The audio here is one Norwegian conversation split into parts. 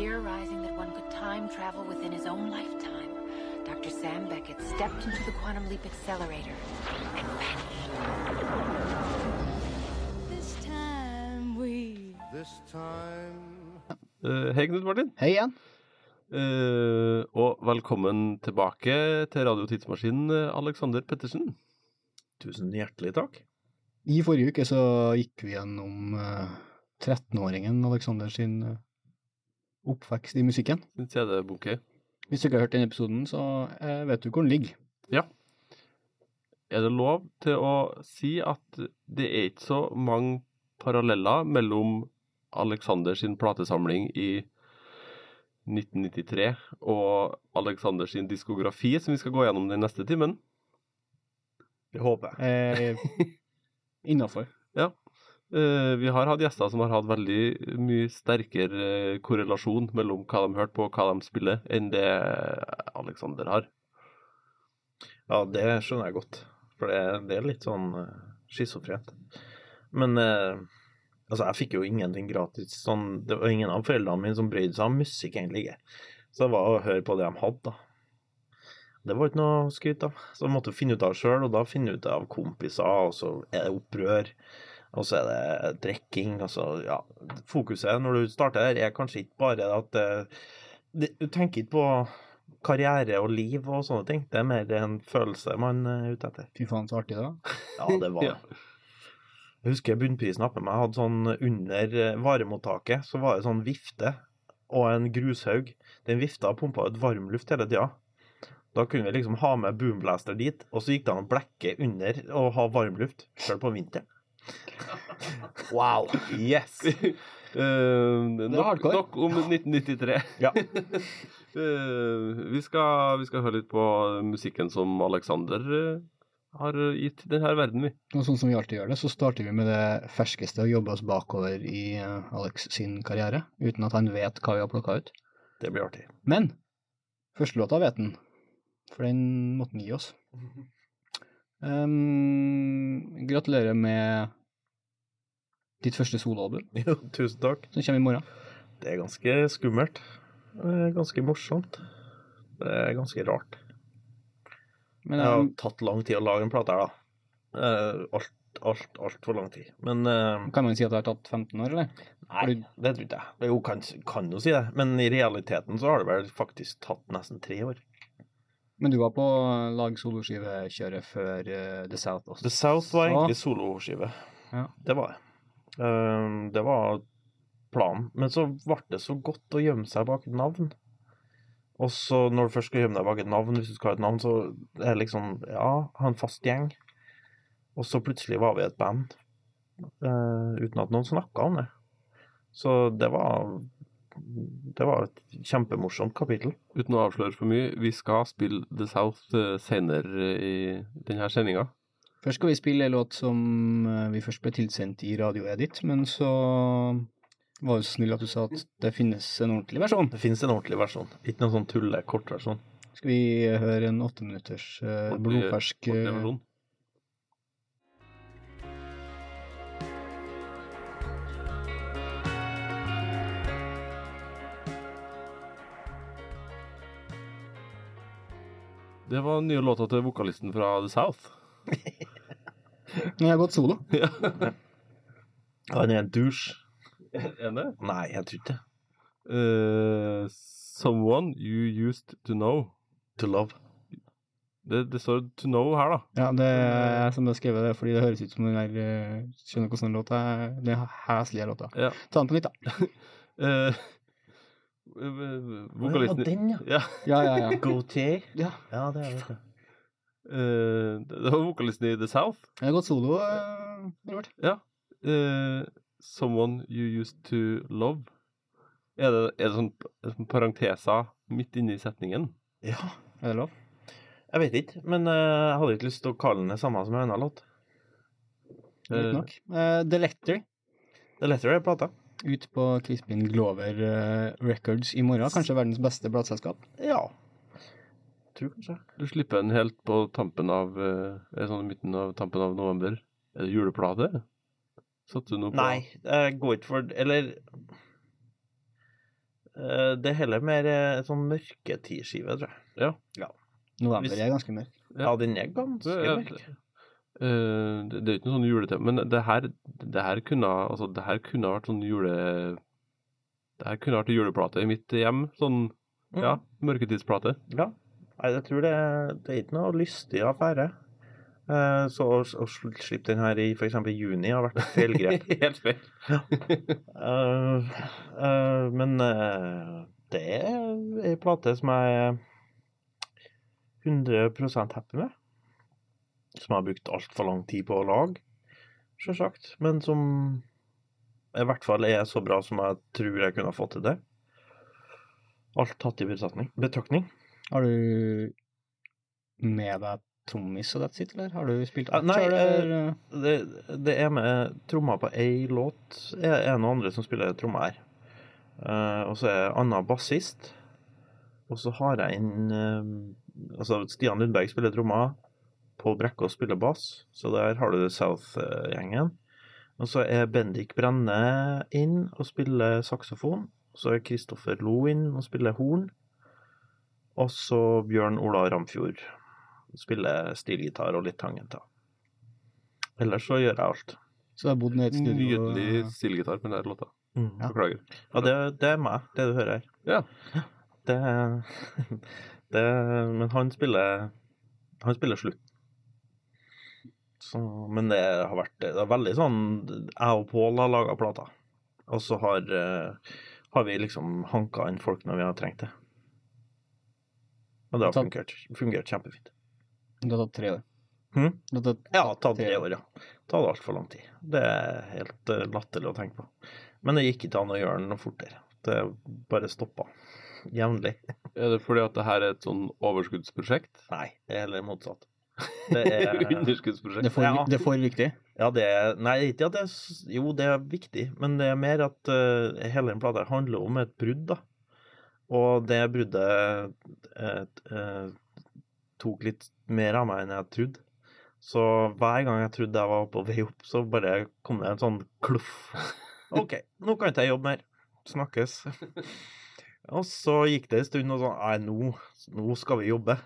theorizing that one could time travel within his own lifetime, Dr. Sam Beckett stepped into the Quantum Leap Accelerator and vanished. This time we This time Uh, hei, Knut Martin. Hei igjen. Uh, og velkommen tilbake til Radio Tidsmaskinen, eh, Alexander Pettersen. Tusen hjertelig takk. I forrige uke så gikk vi gjennom uh, 13-åringen Alexander sin oppvekst i musikken. En CD-bunke. Hvis du ikke har hørt den episoden, så eh, vet du hvor den ligger. Ja. Er det lov til å si at det er ikke så mange paralleller mellom Alexander sin platesamling i 1993 og Alexander sin diskografi, som vi skal gå gjennom den neste timen? Det håper jeg. Eh, Innafor. Ja. Eh, vi har hatt gjester som har hatt veldig mye sterkere eh, korrelasjon mellom hva de hørte på og hva de spiller, enn det Alexander har. Ja, det skjønner jeg godt. For det, det er litt sånn schizofrent. Men eh, altså, jeg fikk jo ingenting gratis. Sånn, det var ingen av foreldrene mine som brydde seg om musikk, egentlig ikke. Så det var å høre på det de hadde, da. Det var ikke noe å skryte. Så jeg måtte finne ut av sjøl, og da finne ut av kompiser, og så er det opprør. Og så er det drikking. Altså, ja, fokuset når du starter der, er kanskje ikke bare at eh, Du tenker ikke på karriere og liv og sånne ting. Det er mer en følelse man er ute etter. Fy faen, så artig, da. Ja, det var Ja. Jeg husker bunnprisen oppe meg hadde sånn under eh, varemottaket, så var det sånn vifte og en grushaug. Den vifta pumpa ut varmluft hele tida. Da kunne vi liksom ha med boomblaster dit, og så gikk det an å blekke under og ha varmluft, sjøl på vinteren. Wow! Yes! Uh, nok, nok om 1993. Ja. uh, vi, skal, vi skal høre litt på musikken som Alexander eh, har gitt denne verden, vi. Og sånn som vi alltid gjør det, så starter vi med det ferskeste og jobber oss bakover i eh, Alex sin karriere, uten at han vet hva vi har plukka ut. Det blir artig. Men første låta vet han, for den måtte han gi oss. Um, gratulerer med ditt første soloalbum, Jo, tusen takk. som kommer i morgen. Det er ganske skummelt. Det er ganske morsomt. Det er ganske rart. Men Det har um, tatt lang tid å lage en plate her, da. Eh, alt, alt, altfor lang tid. Men uh, kan man si at det har tatt 15 år, eller? Nei, det tror ikke jeg. Jo, kan, kan jo si det. Men i realiteten så har det vel faktisk tatt nesten tre år. Men du var på lag soloskivekjøret før uh, The South også. The South var egentlig soloskive. Ja. Det var det. Eh, det var planen. Men så ble det så godt å gjemme seg bak et navn. Og så når du først skal gjemme deg bak et navn, hvis du skal ha et navn, så er det liksom Ja, ha en fast gjeng. Og så plutselig var vi et band Uh, uten at noen snakka om det. Så det var Det var et kjempemorsomt kapittel. Uten å avsløre for mye, vi skal spille The South eh, senere i denne sendinga. Først skal vi spille en låt som eh, vi først ble tilsendt i radioedit, men så var du så snill at du sa at det finnes en ordentlig versjon. Det finnes en ordentlig versjon, ikke noen sånn tulle kortversjon. Skal vi høre en åtteminutters uh, blodfersk Ordentlig Det var den nye låta til vokalisten fra The South. Har jeg gått solo. Han er en douche. Er det? Nei, jeg tror ikke det. Uh, someone you used to know. To love. Det, det står to know her, da. Ja, det er som som er skrevet det, fordi det høres ut som den der eh, Skjønner hvordan den låta er. Den heslige låta. Ja. Ta den på nytt, da. uh, vokalisten den, ja. ja. Ja, ja, ja. Gautier. ja. Ja, det er det. Uh, det var vokalisten i The South. Jeg har gått solo, uh, Ja. Uh, someone you used to love. Er det, er det sånn, sånn parenteser midt inne i setningen? Ja, Er det lov? jeg vet ikke, men jeg hadde ikke lyst til å kalle den det samme som en annen låt. Greit nok. The Letter Det er lettere, plata. Ut på Crispin Glover eh, Records i morgen. Kanskje verdens beste plateselskap. Ja. Tror kanskje. Du slipper den helt på tampen av eh, det sånn midten av tampen av november? Er det juleplate? Satte du noe på Nei, jeg går ikke for Eller Eh, Det er heller mer sånn mørketidskive, tror jeg. Ja. November Hvis- er ganske mørk. Ja. Ja, den er ganske mørk. Eh, det, det er ikke noe sånn juletema, men det her, det her kunne altså, det her kunne vært sånn jule... Det her kunne vært juleplate i mitt hjem. Sånn, Mm. ja, mørketidsplate. Ja. Nei, jeg tror det, det er ikke noe lystig affære. Uh, Så å, å slippe den her i f.eks. juni har vært et feilgrep. Helt feil. Eh, uh, men det er ei plate som jeg er 100 happy med. Som har brukt altfor lang tid på å lage, sjølsagt. Men som i hvert fall er så bra som jeg tror jeg kunne ha fått til det. Alt tatt i betraktning. betraktning. Har du med deg trommis og that's it, eller har du spilt Ah, alt nei, eh, eller? Det, det er med trommer på ei låt. Er er noen andre som spiller trommer her. Eh, og så er Anna bassist. Og så har jeg inn eh, Altså, Stian Lundberg spiller trommer. Pål Brekkås spiller bass. Så der har du South-gjengen. Og så er Bendik Brenne inn og spiller saksofon. Så er Kristoffer Lo inn og spiller horn. Og så Bjørn Ola Ramfjord spiller stilgitar og litt tangenter. Ellers så gjør jeg alt. Så du har bodd nede i et studio? Nydelig stilgitar på denne låta. Ja, Beklager. det, det er meg, det du hører her. Ja. Det, det Men han spiller Han spiller slutt. Så, men det har vært det er veldig sånn Jeg og Pål har laga plata. Og så har, uh, har vi liksom hanka inn folk når vi har trengt det. Og det har fungert, fungert kjempefint. Det har tatt tre år. Hm? Det har tatt, Ja, tatt tre år, ja. Det hadde altfor lang tid. Det er helt uh, latterlig å tenke på. Men det gikk ikke an å gjøre det noe fortere. Det bare stoppa jevnlig. Er det fordi at det her er et sånn overskuddsprosjekt? Nei, det er heller motsatt. Det er Underskuddsprosjekt? det, Ja. det er for viktig. Ja, det er Nei, ikke at det er Jo, det er viktig, men det er mer at uh, hele den plata handler om et brudd, da. Og det bruddet uh, eh, tok litt mer av meg enn jeg trodde. Så hver gang jeg trodde jeg var på vei opp, så bare kom det en sånn kluff. OK, nå kan ikke jeg jobbe mer. Snakkes. Og så gikk det en stund, og sånn Nei, nå, nå skal vi jobbe.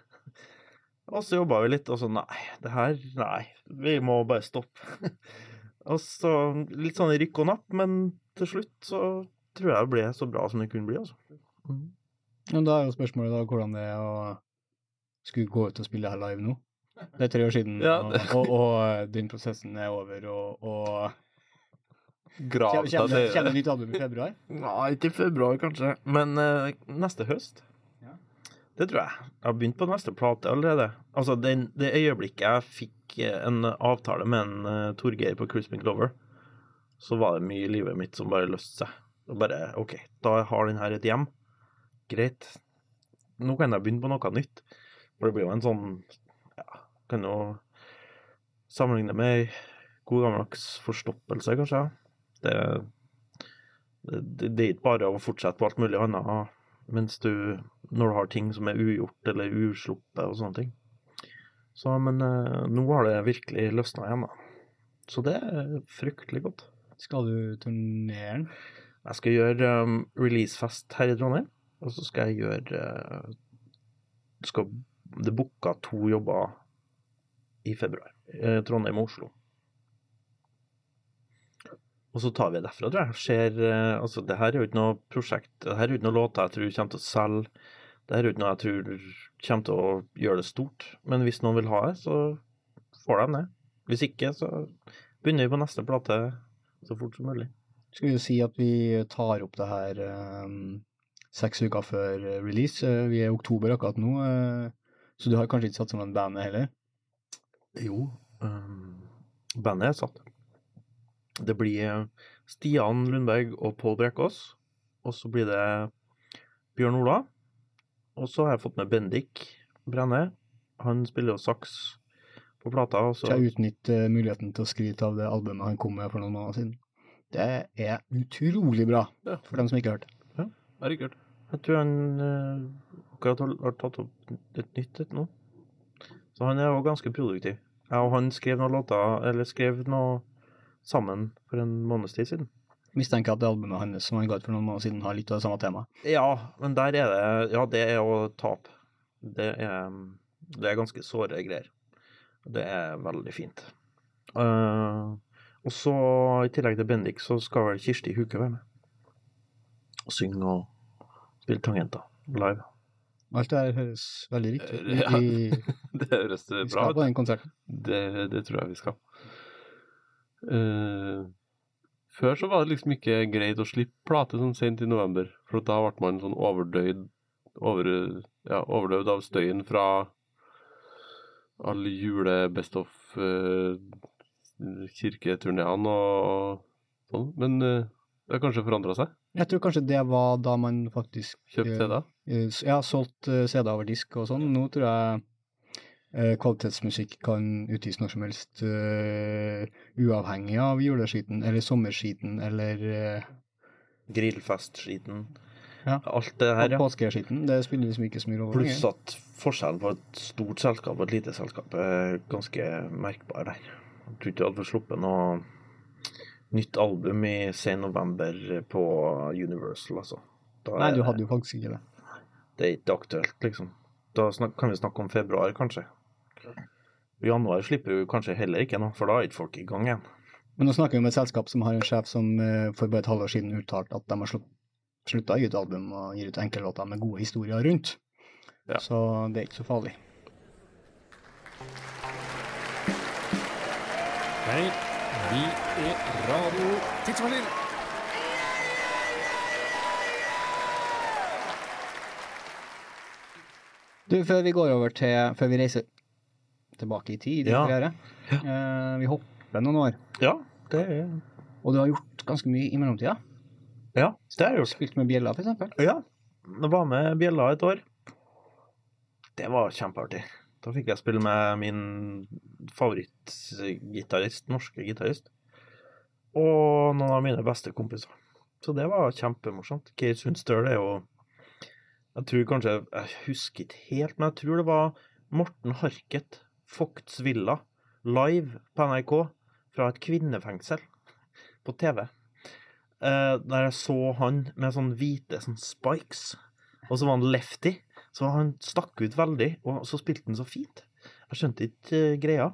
Og så jobba vi litt, og så nei, det her Nei, vi må bare stoppe. og så litt sånn rykk og napp, men til slutt så tror jeg det ble så bra som det kunne bli, altså. Mm. Men da er jo spørsmålet da hvordan det er å skulle gå ut og spille her live nå. Det er tre år siden, Ja, og, og, og den prosessen er over, og, og Grav Kjem- Kommer det nytt album i februar? Nei, ikke i februar, kanskje, men uh, neste høst. Det tror jeg. Jeg har begynt på neste plate allerede. Altså, den, det øyeblikket jeg fikk eh, en avtale med en uh, Torgeir på Crispin Glover, så var det mye i livet mitt som bare løste seg. Og bare OK, da har den her et hjem. Greit. Nå kan jeg begynne på noe nytt. For det blir jo en sånn Ja, kan jo sammenligne med god gammeldags forstoppelse, kanskje. Det, det, det er ikke bare å fortsette på alt mulig annet mens du Når du har ting som er ugjort eller usluppet og sånne ting. Så, men eh, nå har det virkelig løsna igjen, da. Så det er fryktelig godt. Skal du turnere den? Jeg skal gjøre um, releasefest her i Trondheim, og så skal jeg gjøre uh, skal, Det er booka to jobber i februar. Trondheim og Oslo. Og så tar vi det derfra, tror jeg. Ser, eh, altså, det her er jo ikke noe prosjekt, det her er jo ikke noe låter jeg tror kommer til å selge. Det her er jo ikke noe jeg tror kommer til å gjøre det stort. Men hvis noen vil ha det, så får de det. Hvis ikke, så begynner vi på neste plate så fort som mulig. Skal vi jo si at vi tar opp det her um, seks uker før eh, release. Vi er i oktober akkurat nå, uh, så du har kanskje ikke satt sammen bandet heller? Jo, um, bandet er satt. Det blir eh, Stian Lundberg og Pål Brekkås. Og så blir det Bjørn Ola. Og så har jeg fått med Bendik Brenne. Han spiller jo saks på plata. Og så, Skal jeg utnytte eh, muligheten til å skryte av det albumet han kom med for noen måneder siden? Det er utrolig bra, Ja. for dem som ikke har hørt det. har ikke hørt. jeg tror han eh, akkurat har, har tatt opp et nytt et nå. Så han er jo ganske produktiv. Jeg og han skrev noen låter, eller skrev noe sammen for en måneds tid siden. Mistenker at det albumet hans som han ga ut for noen måneder siden, har litt av det samme temaet. Ja, men der er det Ja, det er å tape. Det er, det er ganske såre greier. Det er veldig fint. Uh, og så, i tillegg til Bendik, så skal vel Kirsti Huke være med. Og synge og spille tangenter live. Alt det her høres veldig riktig ut. Ja. Det høres vi skal på den konserten. Det, det tror jeg vi skal. Eh, før så var det liksom ikke greit å slippe plate sånn sent i november, for da ble man sånn overdøyd, over, ja, overdøvd av støyen fra alle jule-best of uh, og sånn. Men uh, det har kanskje forandra seg? Jeg tror kanskje det var da man faktisk Kjøpt eh, CD-er? eh, Ja, solgt eh, CD over disk og sånn. Nå tror jeg eh, kvalitetsmusikk kan utgis når som helst, uh, uavhengig av juleskiten eller sommerskiten eller uh, Grillfestskiten. Ja. Alt det her, ja. påskeskiten. Det spiller liksom ikke så mye rolle. Pluss at forskjellen på et stort selskap og et lite selskap er ganske merkbar der. Jeg tror ikke du hadde sluppet noe nytt album i sen november på Universal, altså. Da Nei, du hadde jo faktisk ikke det. Det er ikke aktuelt, liksom. Da kan vi snakke om februar, kanskje. I januar slipper vi kanskje heller ikke noe, for da er ikke folk i gang igjen. Men nå snakker vi om et selskap som har en sjef som eh, for bare et halvår siden uttalte at de har slutt, slutta å gi ut album og gir ut enkeltlåter med gode historier rundt. Ja. Så det er ikke så farlig. Hei, vi er Radio Tidsmaskinen. Du, før vi går over til Før vi reiser tilbake i tid, Ja. ja. eh, vi hopper noen år. Ja, det er Og du har gjort ganske mye i mellomtida. Ja, det har jeg gjort. Spilt med bjella, eksempel. Ja, jeg var med Bjella et år. Det var kjempeartig. Da fikk jeg spille med min favorittgitarist, norske gitarist. Og noen av mine beste kompiser. Så det var kjempemorsomt. Geir Sundstøl er jo Jeg tror kanskje Jeg husker ikke helt, men jeg tror det var Morten Harket, Fogts Villa, live på NRK fra et kvinnefengsel på TV. Eh, der jeg så han med sånne hvite sånn spikes, og så var han lefty. Så han stakk ut veldig, og så spilte han så fint. Jeg skjønte ikke eh, greia.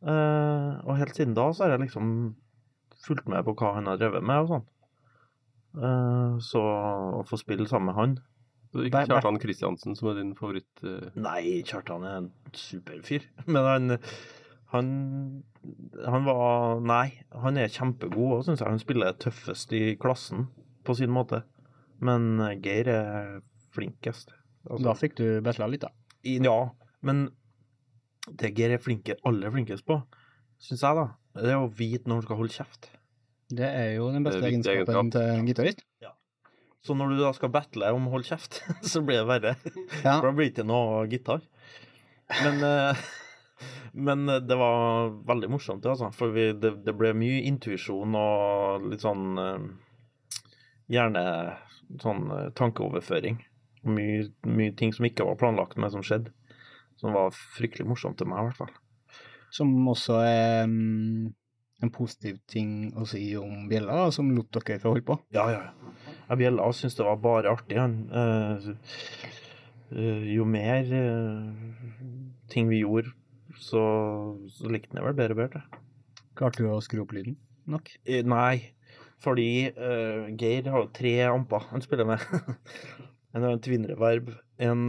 Eh, og helt siden da så har jeg liksom fulgt med på hva han har drevet med og sånn. Så å få spille sammen med han det er ikke Kjartan Kristiansen som er din favoritt? eh, Nei, Kjartan er en superfyr. Men han, han Han var Nei, han er kjempegod òg, syns jeg. Han spiller tøffest i klassen på sin måte. Men Geir er flinkest. Altså, Da fikk du betla litt, da. i- ja, men det Geir er flinke, aller flinkest på, syns jeg, da, det er å vite når han skal holde kjeft. Det er jo den beste Det egenskapen til en gitarist. Så når du da skal battle om å holde kjeft, så blir det verre. Ja. For da blir det ikke noe gitar. Men, eh, men det var veldig morsomt, det, altså. For vi, det, det ble mye intuisjon og litt sånn eh, Gjerne sånn eh, tankeoverføring. Mye, mye ting som ikke var planlagt, men som skjedde. Som var fryktelig morsomt til meg, i hvert fall. Som også er mm, en positiv ting å si om bjella, som lot dere få holde på. Ja, ja. ja. Bjella syntes det var bare artig. Eh, eh, jo mer uh, ting vi gjorde, så, så likte han det vel bedre og bedre. Klarte du å skru opp lyden nok? Nei, fordi Geir har tre amper han spiller med. en har en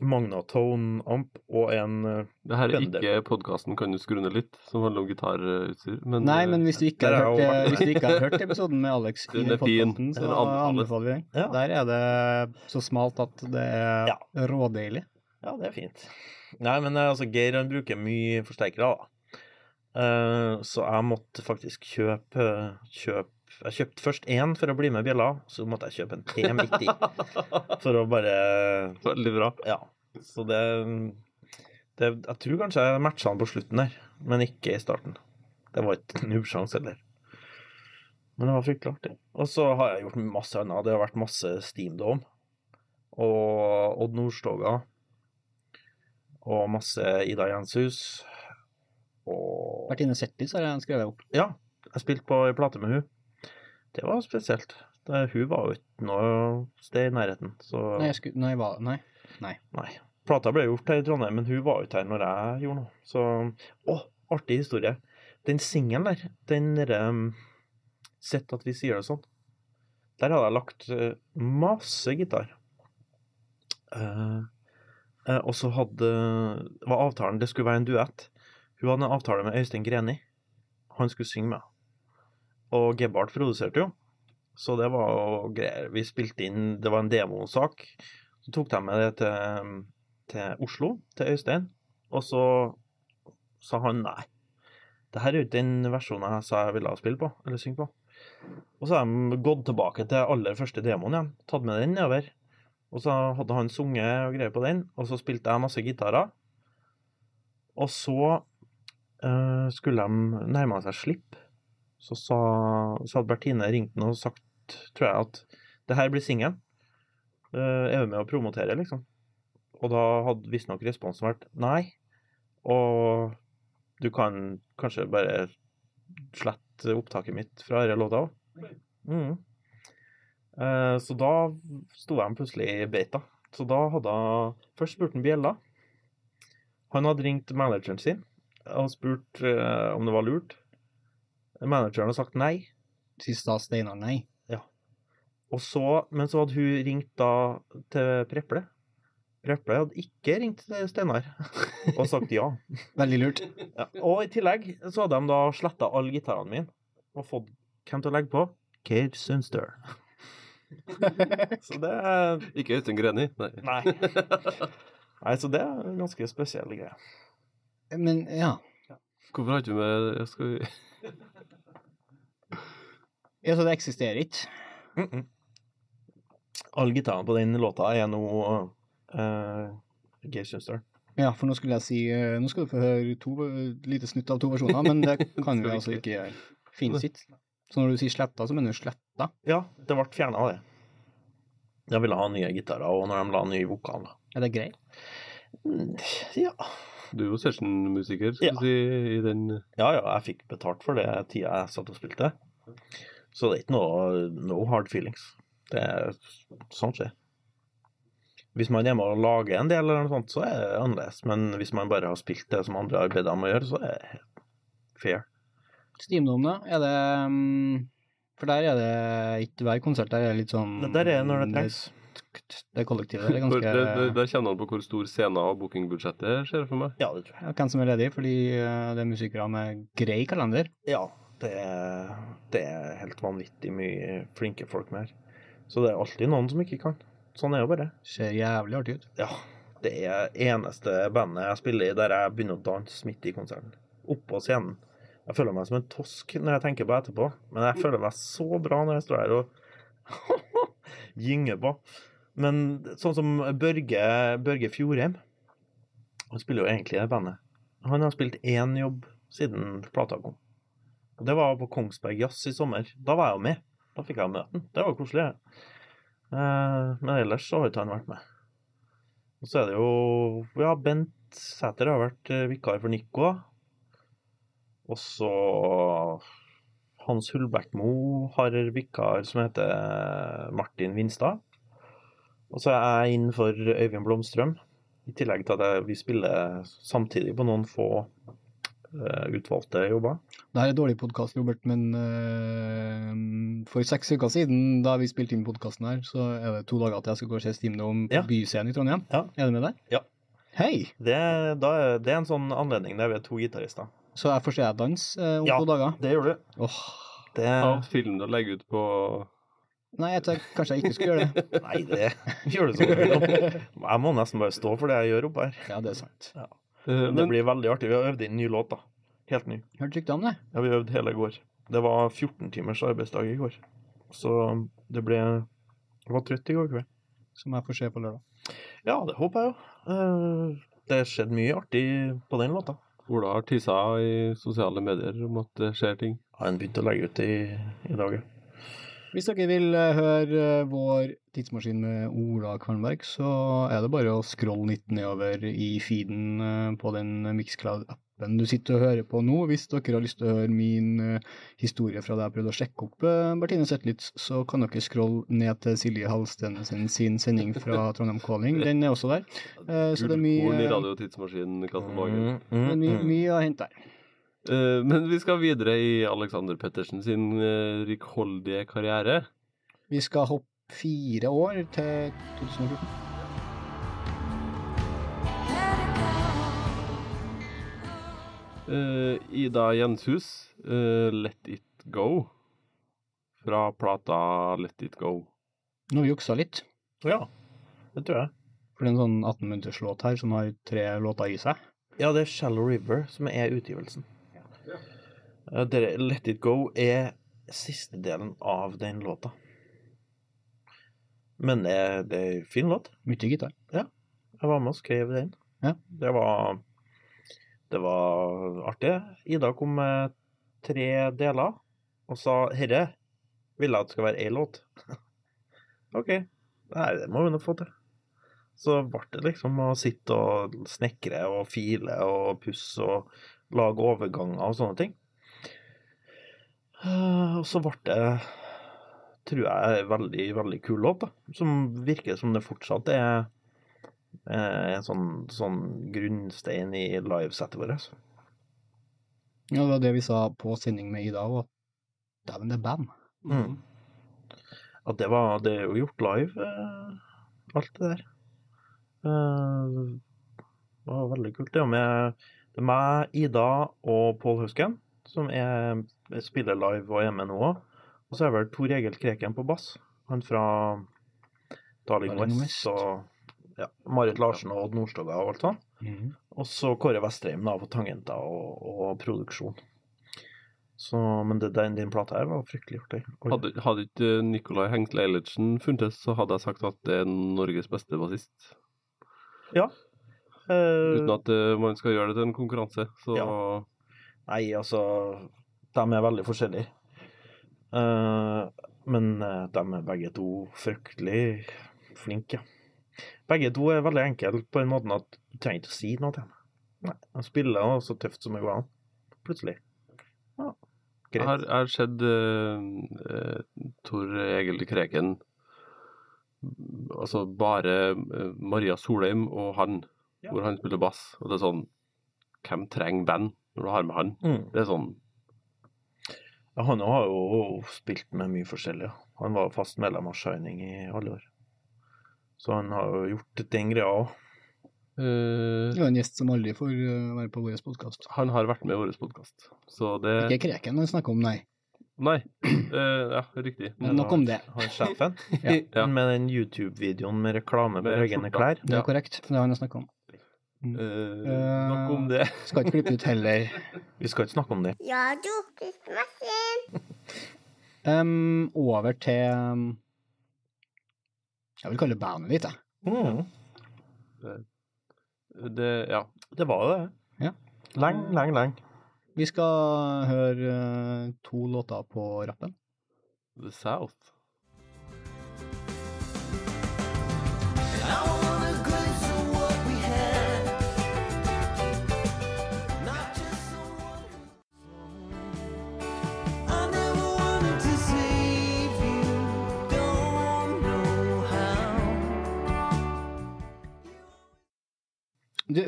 Uh, Magnatone-amp og en uh, Det her er Bender. ikke podkasten Kan du skru ned litt, som handler om gitarutstyr. Men, Nei, eh, men hvis du ikke har hørt, eh, hvis du ikke har hørt episoden med Alex i Den podcasten, så anbefaler vi den. Ja. Der er det så smalt at det er Ja. rådeilig. Ja, det er fint. Nei, men eh, altså, Geir han bruker mye forsterkere, da. Uh, så jeg måtte faktisk kjøpe, kjøpe Jeg kjøpte først én for å bli med bjella, så måtte jeg kjøpe en T midt i. For å bare Veldig bra. Ja. Så det, det Jeg tror kanskje jeg matcha han på slutten der, men ikke i starten. Det var ikke nubbsjanse heller. Men det var fryktelig artig. Og så har jeg gjort masse annet. Det har vært masse Steam Dome. Og Odd Nordstoga. Og masse Ida Jenshus. Og Bertine Settis har jeg skrevet opp. Ja, jeg spilte på ei plate med hun. Det var spesielt. Det, hun var jo ikke noe sted i nærheten, så Nei, jeg skulle, nei, hva, nei. Nei. Plata ble gjort her i Trondheim, men hun var jo ikke her når jeg gjorde noe. Så Å, artig historie. Den singelen der, den derre um, Sett at vi sier det sånn. Der hadde jeg lagt eh, masse gitar. Eh, eh, og så hadde var avtalen Det skulle være en duett. Hun hadde en avtale med Øystein Greni. Han skulle synge med. Og Gebhardt produserte jo. Så det var jo greier. Vi spilte inn Det var en demosak. Så tok de med det til, til Oslo, til Øystein, og så sa han nei. Det her er jo ikke den versjonen jeg sa jeg ville spille på, eller synge på. Og så har de gått tilbake til aller første demoen igjen, tatt med den nedover. Og så hadde han sunget og greier på den, og så spilte jeg masse gitarer. Og så eh, skulle de nærme seg slipp. Så, sa, så hadde Bertine ringt han og sagt, tror jeg, at det her blir singelen. Uh, er du med å promotere, liksom? Og da hadde visstnok responsen vært nei. Og du kan kanskje bare slette opptaket mitt fra denne låta òg. Mm. Uh, så da sto de plutselig i beita. Så da hadde hun Først spurte han Bjella. Han hadde ringt manageren sin og spurt uh, om det var lurt. Manageren har sagt nei. Sist da Steinar nei. Ja. Og så, men så hadde hun ringt da til Preple. Preple hadde ikke ringt til Steinar og sagt ja. Veldig lurt. ja. Og i tillegg så hadde de da sletta alle gitarene mine og fått hvem til å legge på? Cage Sunster. så det Ikke Øystein Greni, nei. Nei. Nei, så det er en ganske spesiell greie. Men ja. Hvorfor har ikke du med skal skal... ja. Så det eksisterer ikke? Mm -mm. Alle gitaren på den låta er nå uh, Cage Sunster. Ja, for nå skulle jeg si uh, Nå skal du få høre to, lite snutt av to versjoner, men det kan vi altså ikke gjøre. Fins ikke. Så når du sier sletta, så mener du sletta? Ja, det ble fjerna, det. Jeg ville ha nye gitarer, og når de la ny vokal. Er det greit? Mm, Ja. Du er jo sessionmusiker, skal Ja. du si, i den ja, ja, jeg fikk betalt for det tida jeg satt og spilte. Så det er ikke noe no hard feelings. Det er sånn skjer. Hvis man er med og lager en del, eller noe sånt, så er det annerledes. Men hvis man bare har spilt det som andre har bedt om å gjøre, så er det fair. Steamdom, da? Er det mm, For der er det ikke hver konsert, der er det litt sånn der er det når det trengs. Det kollektivet der er ganske det, det, Der kjenner han på hvor stor scenen og bookingbudsjettet ser for meg. Ja, det tror jeg. Hvem som er ledig, fordi eh, det er musikere med grei kalender. Ja, det er, det er helt vanvittig mye flinke folk med her. Så det er alltid noen som ikke kan. Sånn er jo bare. Ser jævlig artig ut. Ja, det er eneste bandet jeg spiller i der jeg begynner å danse midt i konserten. Oppå scenen. Jeg føler meg som en tosk når jeg tenker på etterpå, men jeg føler meg så bra når jeg står her og gynger på. Men sånn som Børge, Børge Fjordheim Han spiller jo egentlig i det bandet. Han har spilt én jobb siden plata kom. Og Det var på Kongsberg Jazz i sommer. Da var jeg jo med. Da fikk jeg møte han. Det var koselig. Eh, Men ellers så har ikke han vært med. Og så er det jo Ja, Bent Sæter har vært eh, vikar for Nico. Og så Hans Hullbækmo har vikar som heter Martin Vinstad. Og så er jeg inn for Øyvind Blomstrøm. I tillegg til at vi spiller samtidig på noen få uh, utvalgte jobber. Det her er dårlig podkast, Robert, men uh, for seks uker siden, da vi spilte inn podkasten her, så er det to dager til jeg skal gå og se Steamdome på Ja. Byscenen i Trondheim. Ja. Er du med der? Ja. Hei! Det, da det er en sånn anledning der vi er to gitarister. Så jeg får se deg danse eh, om Ja. to dager? Det gjør du. Oh. Det, Av film du legger ut på Nei, jeg tenker kanskje jeg ikke skulle gjøre det. nei, det gjør du så du. Jeg må nesten bare stå for det jeg gjør oppe her. Ja, det er sant. eh, Det blir veldig artig. Vi har øvd inn en ny låt, da. Helt ny. Hørte rykter om det? Ja, vi øvde hele i går. Det var 14 timers arbeidsdag i går. Så det ble Jeg var trøtt i går kveld. Som jeg får se på lørdag. Ja, det håper jeg jo. Eh, Det skjedde mye artig på den låta. Ola har tissa i sosiale medier om at det skjer ting. Ja, han begynte å legge ut i, i dag, ja. Hvis dere vil eh, høre eh, vår tidsmaskin med Ola Kvarnberg, så er det bare å scrolle litt nedover i feeden eh, på den Mixcloud-appen appen du sitter og hører på nå. Hvis dere har lyst til å høre min eh, historie fra da jeg prøvde å sjekke opp uh, Bertine Zetlitz, så kan dere scrolle ned til Silje Halsten sin, sin sending fra Trondheim Calling. Den er også der. Eh, så det er mye, i radiotidsmaskinen, Katten Mm, er mye, mye å hente der. Eh, men vi skal videre i Alexander Pettersen sin eh, rikholdige karriere. Vi skal hoppe fire år til 2014. Eh, Ida Jenshus, uh, Let It Go. Fra plata Let It Go. Nå har vi juksa litt. Ja, det tror jeg. For det er en sånn 18-minutterslåt her som har tre låter i seg. Ja, det er Shallow River som er utgivelsen. Ja, dere, Let It Go er siste delen av den låta. Men det, er- det er en fin låt. Mye gitar. Jeg var med og skrev den. Ja. Det var Det var artig. Ida kom med tre deler og sa 'Herre vil jeg at det skal være én låt'. OK. Nei, det må vi nå få til. Så ble det liksom å sitte og snekre og file og pusse og lage overganger og sånne ting. Eh, Og så ble det, tror jeg, en veldig, veldig kul låt, da. Som virker som det fortsatt er en sånn, sånn grunnstein i livesettet vårt. Ja, det var det vi sa på sending med Ida òg. Dæven, det er band. Mm. At det var Det er jo gjort live, eh, alt det der. Eh, det var veldig kult. Det med det er meg, Ida og Pål Husken, som er, spiller live og er med nå òg. Og så er vel Tor Egil Kreken på bass. Han fra Darling West. og ja, Marit Larsen og Odd Nordstoga og alt sånt. Mm. Og så Kåre Vestreim da på tangenter og, og produksjon. Så, men det, den, din plate her var fryktelig artig. Hadde, hadde ikke Nicolai Hengsle Eilertsen funtes, så hadde jeg sagt at det er Norges beste bassist. Ja. Uh, Uten at uh, man skal gjøre det til en konkurranse. Så Nei, altså De er veldig forskjellige. Uh, men de er begge to fryktelig flinke. Begge to er veldig enkle på den måten at du trenger ikke å si noe til dem. Nei, De spiller så tøft som det går an. Plutselig. Ja, har, greit. jeg har sett eh, eh, Tor Egil Kreken Altså bare eh, Maria Solheim og han, Ja. hvor han spiller bass. Og det er sånn Hvem trenger band når du har med han? Mm. Det er sånn Ja, han har jo spilt med mye forskjellig. Han var fast medlem av Shining i alle år. Så han har jo gjort den greia òg. Uh, Det er en gjest som aldri får eh, være på vår podkast. Han har vært med i vår podkast. Så det Ikke Kreken han snakker om, nei. Nei. uh, ja, riktig. Men nok om det. Han sjefen. Ja. Med den YouTube-videoen med reklame på Med egne klær. Det er Ja. korrekt. Det har han snakka om. Uh, nok om det. Skal ikke klippe ut heller. Vi skal ikke snakke om det. Ja, du, um, over til Jeg vil kalle det bandet ditt, jeg. Mm. det ja. Det var det. Ja. Leng, leng, leng. Vi skal høre eh, to låter på rappen. The South.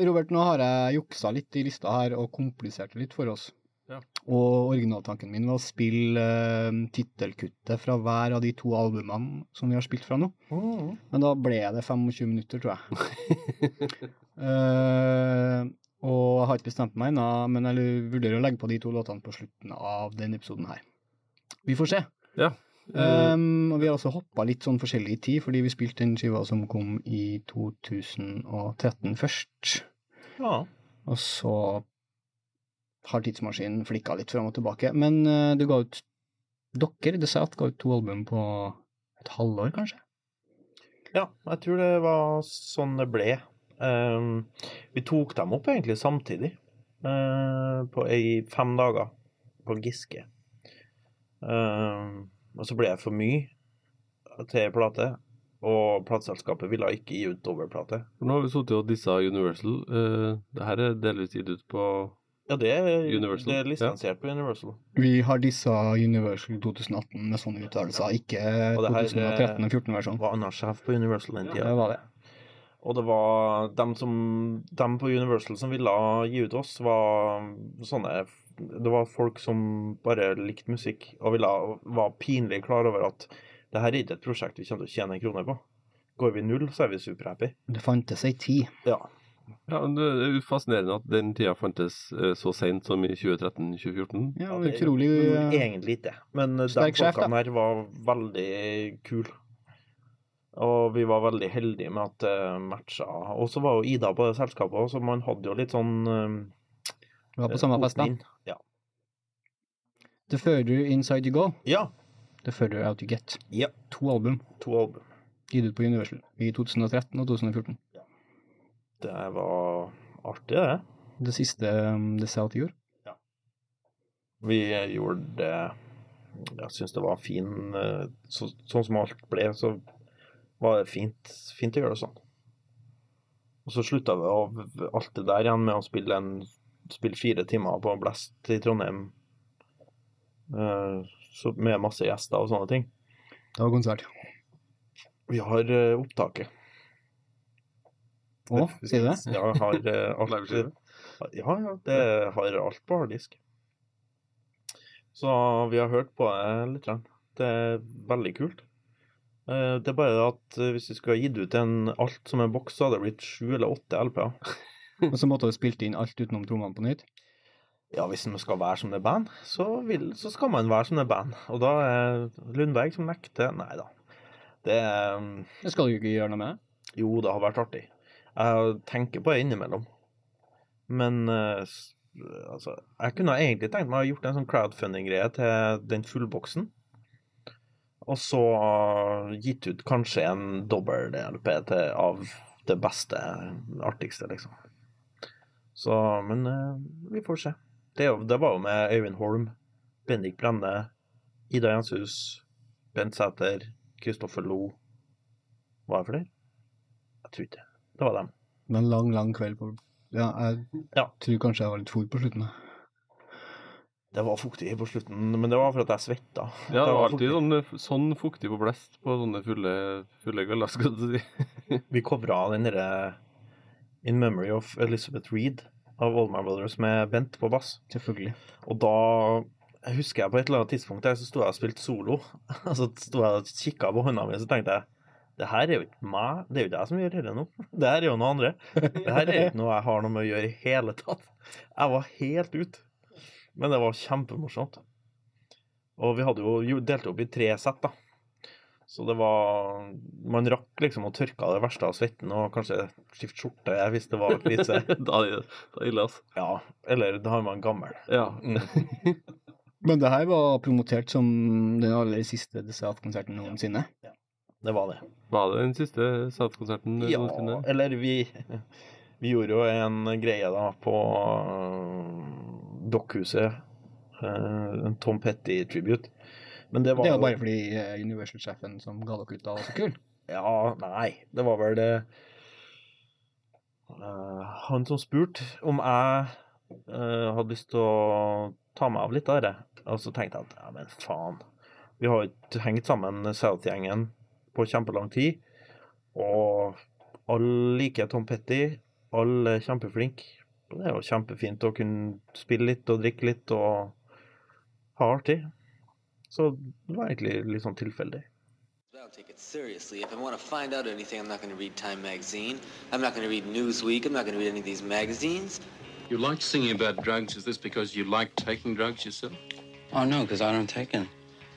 Robert, nå har jeg juksa litt i lista her og komplisert det litt for oss. Ja. Og originaltanken min var å spille uh, tittelkuttet fra hver av de to albumene som vi har spilt fra nå. Mm. Men da ble det 25 minutter, tror jeg. uh, og jeg har ikke bestemt meg ennå, men jeg vurderer å legge på de to låtene på slutten av denne episoden her. Vi får se. Ja. Eh, Um, og vi har også hoppa litt sånn forskjellig i tid, fordi vi spilte den skiva som kom i 2013 først. Ja. Og så har tidsmaskinen flikka litt fram og tilbake. Men uh, du ga ut Dere, South, ga ut to album på et halvår, kanskje? ja, jeg tror det var sånn det ble. Um, vi tok dem opp egentlig samtidig, uh, på i fem dager, på Giske. Um, og så ble det for mye til plate, og plateselskapet ville ikke gi ut dobbeltplate. Nå har vi sittet og dissa Universal. Uh, det her er delvis gitt ut på Ja, det er, Universal, det er lisensiert på Universal. Vi har dissa Universal 2018 med sånne uttalelser, ikke Og det her, 2013 og 14-versjon. var annen sjef på Universal den tida. Det var det. Og det var dem som dem på Universal som ville gi ut oss, var sånne Det var folk som bare likte musikk og ville, var pinlig klar over at det her er ikke et prosjekt vi kommer til å tjene en krone på. Går vi null, så er vi superhappy. Det fantes ei tid. Ja. Ja, Det er fascinerende at den tida fantes eh, så seint som i 2013-2014. Ja, det er utrolig eh, egentlig ikke. Men de folkene her var veldig kule. Og vi var veldig heldige med at det matcha. Og så var jo Ida på det selskapet, så man hadde jo litt sånn eh, Vi var på samme fest, da. Ja. The further inside you go, ja. the further out you get. Ja. To album To album. gitt ut på Universal i 2013 og 2014. Ja. Det var artig, det. Det siste um, The South gjorde. Vi gjorde det Jeg syns det var fin eh, så, Sånn som alt ble, så var det fint, fint å gjøre det sånn. Og så slutta vi av alt det der igjen med å spille, en, spille fire timer på Blast i Trondheim. eh, så med masse gjester og sånne ting. Det var konsert. Vi har eh, opptaket. Å, sier du det? Ja, har eh, alt? Ja, ja, det har alt på harddisk. Så vi har hørt på det litt. grann. Det er veldig kult. Eh, Det er bare det at hvis vi skulle ha gitt ut en alt som en boks, så hadde det blitt sju eller åtte LP-er. Og så måtte du spilt inn alt utenom trommene på nytt. Ja, hvis man skal være som det band, så, vil, så skal man være som det band. Og da er Lundberg som nekter Nei da. Det er Det skal du ikke gjøre noe med. Jo, det har vært artig. Jeg tenker på det innimellom. Men eh, altså Jeg kunne egentlig tenkt meg å ha gjort en sånn crowdfunding-greie til den fullboksen. Og så gitt ut kanskje en dobbel-LP av det beste, artigste, liksom. Så Men eh, vi får se. Det, det var jo med Øyvind Holm, Bendik Brenne, Ida Jenshus, Bent Sæter, Kristoffer Lo. Hva er det for noe? Jeg tror ikke det. Det var dem. Det var en lang, lang kveld på Ja, jeg Ja. tror kanskje jeg var litt for på slutten. Det var fuktig på slutten, men det var for at jeg svetta. Ja, det var alltid fuktig. sånn, sånn fuktig på blest på sånne fulle, fulle kvelder, skal du si. Vi covra den derre In Memory of Elizabeth Reed av Oldman Brothers med Bent på bass. Selvfølgelig. Og da husker jeg på et eller annet tidspunkt der så sto jeg og spilte solo. Og så sto jeg og kikka på hånda mi, og så tenkte jeg det her er jo ikke meg, det er jo ikke jeg som gjør dette nå. Det her er jo noe andre. Det her er ikke noe jeg har noe med å gjøre i hele tatt. Jeg var helt ute. Men det var kjempemorsomt. Og vi hadde jo delt opp i tre sett, da. Så det var Man rakk liksom å tørke av det verste av svetten og kanskje skifte skjorte hvis det var krise. da er det ille, altså. Ja, eller da er man gammel. Ja. Mm. Men det her var promotert som den aller siste Desert-konserten noensinne. Det var det. Var det den siste South-konserten Ja, noensinne? eller vi Vi gjorde jo en greie da på øh, Dokkhuset. øh, En Tom Petty-tribute. Men det var Det jo bare fordi eh, Universal-sjefen som ga dere ut da, var så kul. Ja, nei, det var vel det Uh, Han som spurte om jeg uh, hadde lyst til å ta meg av litt av det. Og så tenkte jeg at ja, men faen. Vi har jo ikke hengt sammen South-gjengen på kjempelang tid. Og alle liker Tom Petty. Alle er kjempeflinke. Det er jo kjempefint å kunne spille litt og drikke litt og ha artig. Så det var egentlig litt sånn tilfeldig. I don't take it seriously. If I want to find out anything, I'm not going to read Time magazine. I'm not going to read Newsweek. I'm not going to read any of these magazines. You like singing about drugs. Is this because you like taking drugs yourself? Oh no, because I don't take any.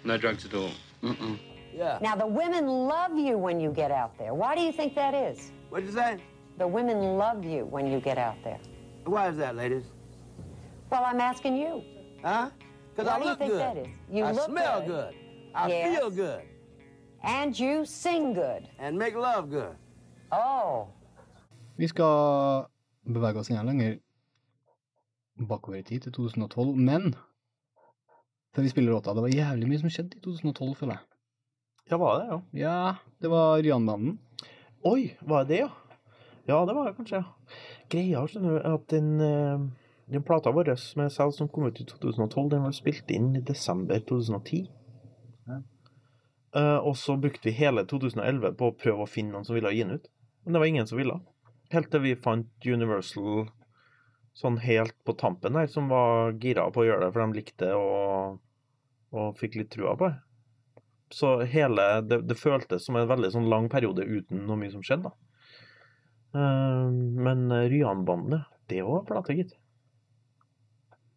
No drugs at all. Mm-mm. Yeah. Now, the women love you when you get out there. Why do you think that is? What'd you say? The women love you when you get out there. Why is that, ladies? Well, I'm asking you. Huh? Because I look think good. that is? You I look smell good. good. I Yes. feel good. And you sing good. And make love good. Oh. Vi skal bevege oss enda lenger bakover i tid, til 2012. Men før vi spiller låta, det var jævlig mye som skjedde i 2012, føler jeg. Ja, var det, ja. Ja, det var Rianbanden. Oi, var det det, ja? Ja, det var det kanskje, ja. Greia, skjønner du, er at den, eh, den plata vår med selv som kom ut i 2012, den var spilt inn i desember 2010. Eh, og så brukte vi hele 2011 på å prøve å finne noen som ville gi den ut. Men det var ingen som ville. Helt til vi fant Universal sånn helt på tampen her, som var gira på å gjøre det, for de likte det og, og fikk litt trua på det. Så hele det, det føltes som en veldig sånn lang periode uten noe mye som skjedde, da. Uh, men Ryan-bandet, det var plate, gitt.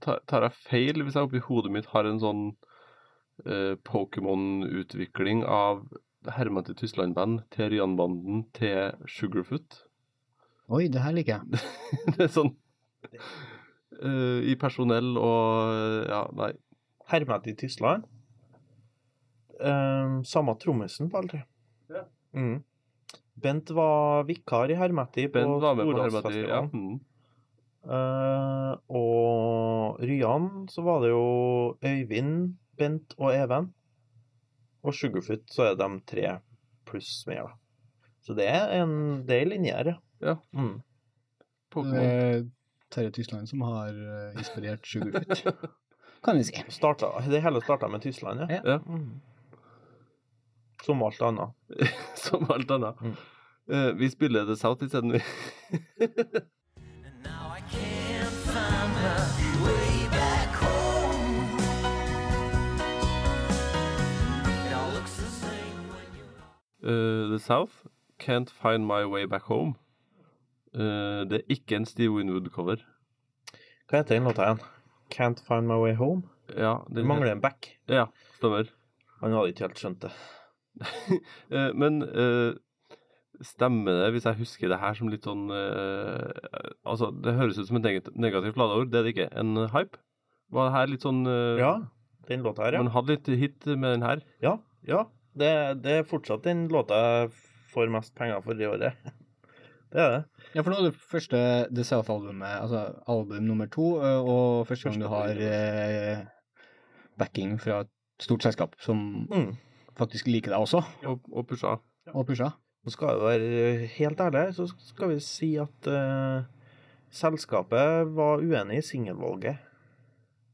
Tar, jeg feil hvis jeg oppi hodet mitt har en sånn uh, Pokémon-utvikling av Herman til Tyskland-band til Rian-banden til Sugarfoot? Oi, det her liker jeg. det er sånn uh, I personell og Ja, nei. Hermet i Tyskland. Um, samme trommisen på alle tre. Ja. Mm. Bent var vikar i Hermetti på Bent var med på Hermetti, ja. Mm. Eh, og Ryan, så var det jo Øyvind, Bent og Even. Og Sugarfoot, så er de tre pluss mer, da. Så det er en, del linje her, ja. ja. Mm. Det er Terje Tysland som har eh, inspirert Sugarfoot, kan vi si. Starta, det hele starta med Tyskland, ja. Ja. Mm. Som alt annet. Som alt annet. Mm. Uh, vi spiller The South isteden, vi. Eh, The South, Can't Find My Way Back Home. Uh, det er ikke en Steve Winwood-cover. Hva heter den låta igjen? Can't Find My Way Home? Ja, Det mangler en back. Ja, stemmer. Han hadde ikke helt skjønt det. uh, men eh, stemmer det, hvis jeg husker det her som litt sånn uh, Altså, det høres ut som et negat negativt ladeord, det er det ikke. En hype? Var det her litt sånn uh, Ja, den låta her, ja. Man hadde litt hit med den her. Ja, ja. Det, det er fortsatt den låta jeg får mest penger for i året. Det er det. Ja, for nå er det første The South-albumet, altså album nummer to, eh, og første gang du har eh, backing fra et stort selskap som Mm. faktisk liker deg også, Og, og pusha. og pusha. Nå skal jeg være helt ærlig, så skal vi si at uh, selskapet var uenig i singelvalget.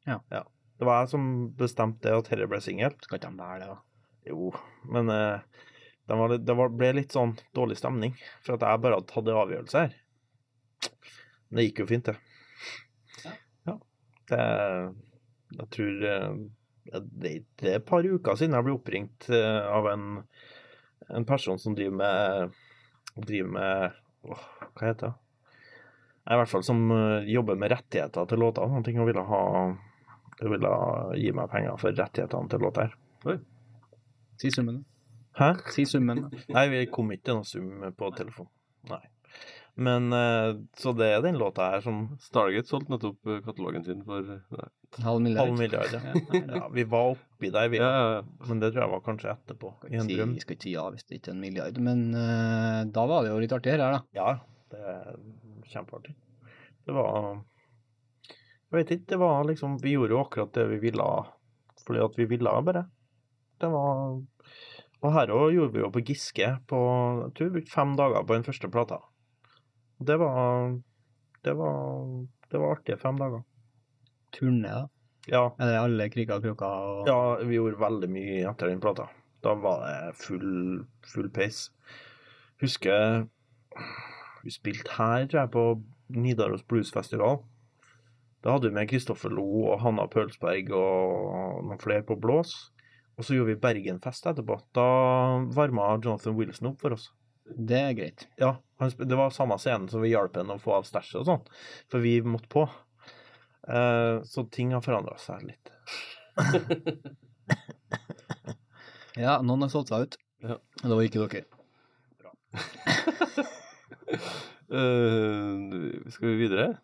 Ja. Det var jeg som bestemte det, at dette ble singel. Skal ikke de være det, da? Jo, men uh, det, var, det var, ble litt sånn dårlig stemning, for at jeg bare hadde tatt en avgjørelse her. Men det gikk jo fint, det. Ja. Det Jeg tror eh, det, det er et par uker siden jeg ble oppringt eh, av en, en person som driver med driver med åh, Hva heter det? I hvert fall som eh, jobber med rettigheter til låter Han ting, og ville ha ville gi meg penger for rettighetene til låter. Si summen. Hæ? Si summen. Nei, vi kom ikke til noen sum på telefon. Nei. Men eh, Så det er den låta her som Stargate solgte nettopp eh, katalogen sin for nei. Halv milliard. Halv milliard, ja. ja. Vi var oppi der, vi. Ja, ja, ja. Men det tror jeg var kanskje etterpå. I en Si, drøm. skal ikke si ja hvis det ikke er en milliard, men uh, da var det jo litt artig her, da. Ja, det er kjempeartig. Det var Jeg vet ikke, det var liksom Vi gjorde jo akkurat det vi ville fordi at vi ville, bare. Det var Og her òg gjorde vi jo på Giske på Jeg tror vi brukte fem dager på den første plata. Det var Det var Det var artige fem dager. Turné, da. Ja. Er det alle kriker og kroker og Ja, vi gjorde veldig mye etter den plata. Da var det full, full pace. Husker vi spilte her, tror jeg, på Nidaros Blues Festival. Da hadde vi med Kristoffer Lo og Hanna Pølsberg og noen flere på blås. Og så gjorde vi Bergenfest etterpå. Da varma Jonathan Wilson opp for oss. Det er greit. Ja, det var samme scenen som vi hjalp henne å få av stæsjet og sånn, for vi måtte på. Eh, så ting har forandra seg litt. Ja, noen har solgt seg ut. Ja. Det var ikke dere. Eh, skal vi videre?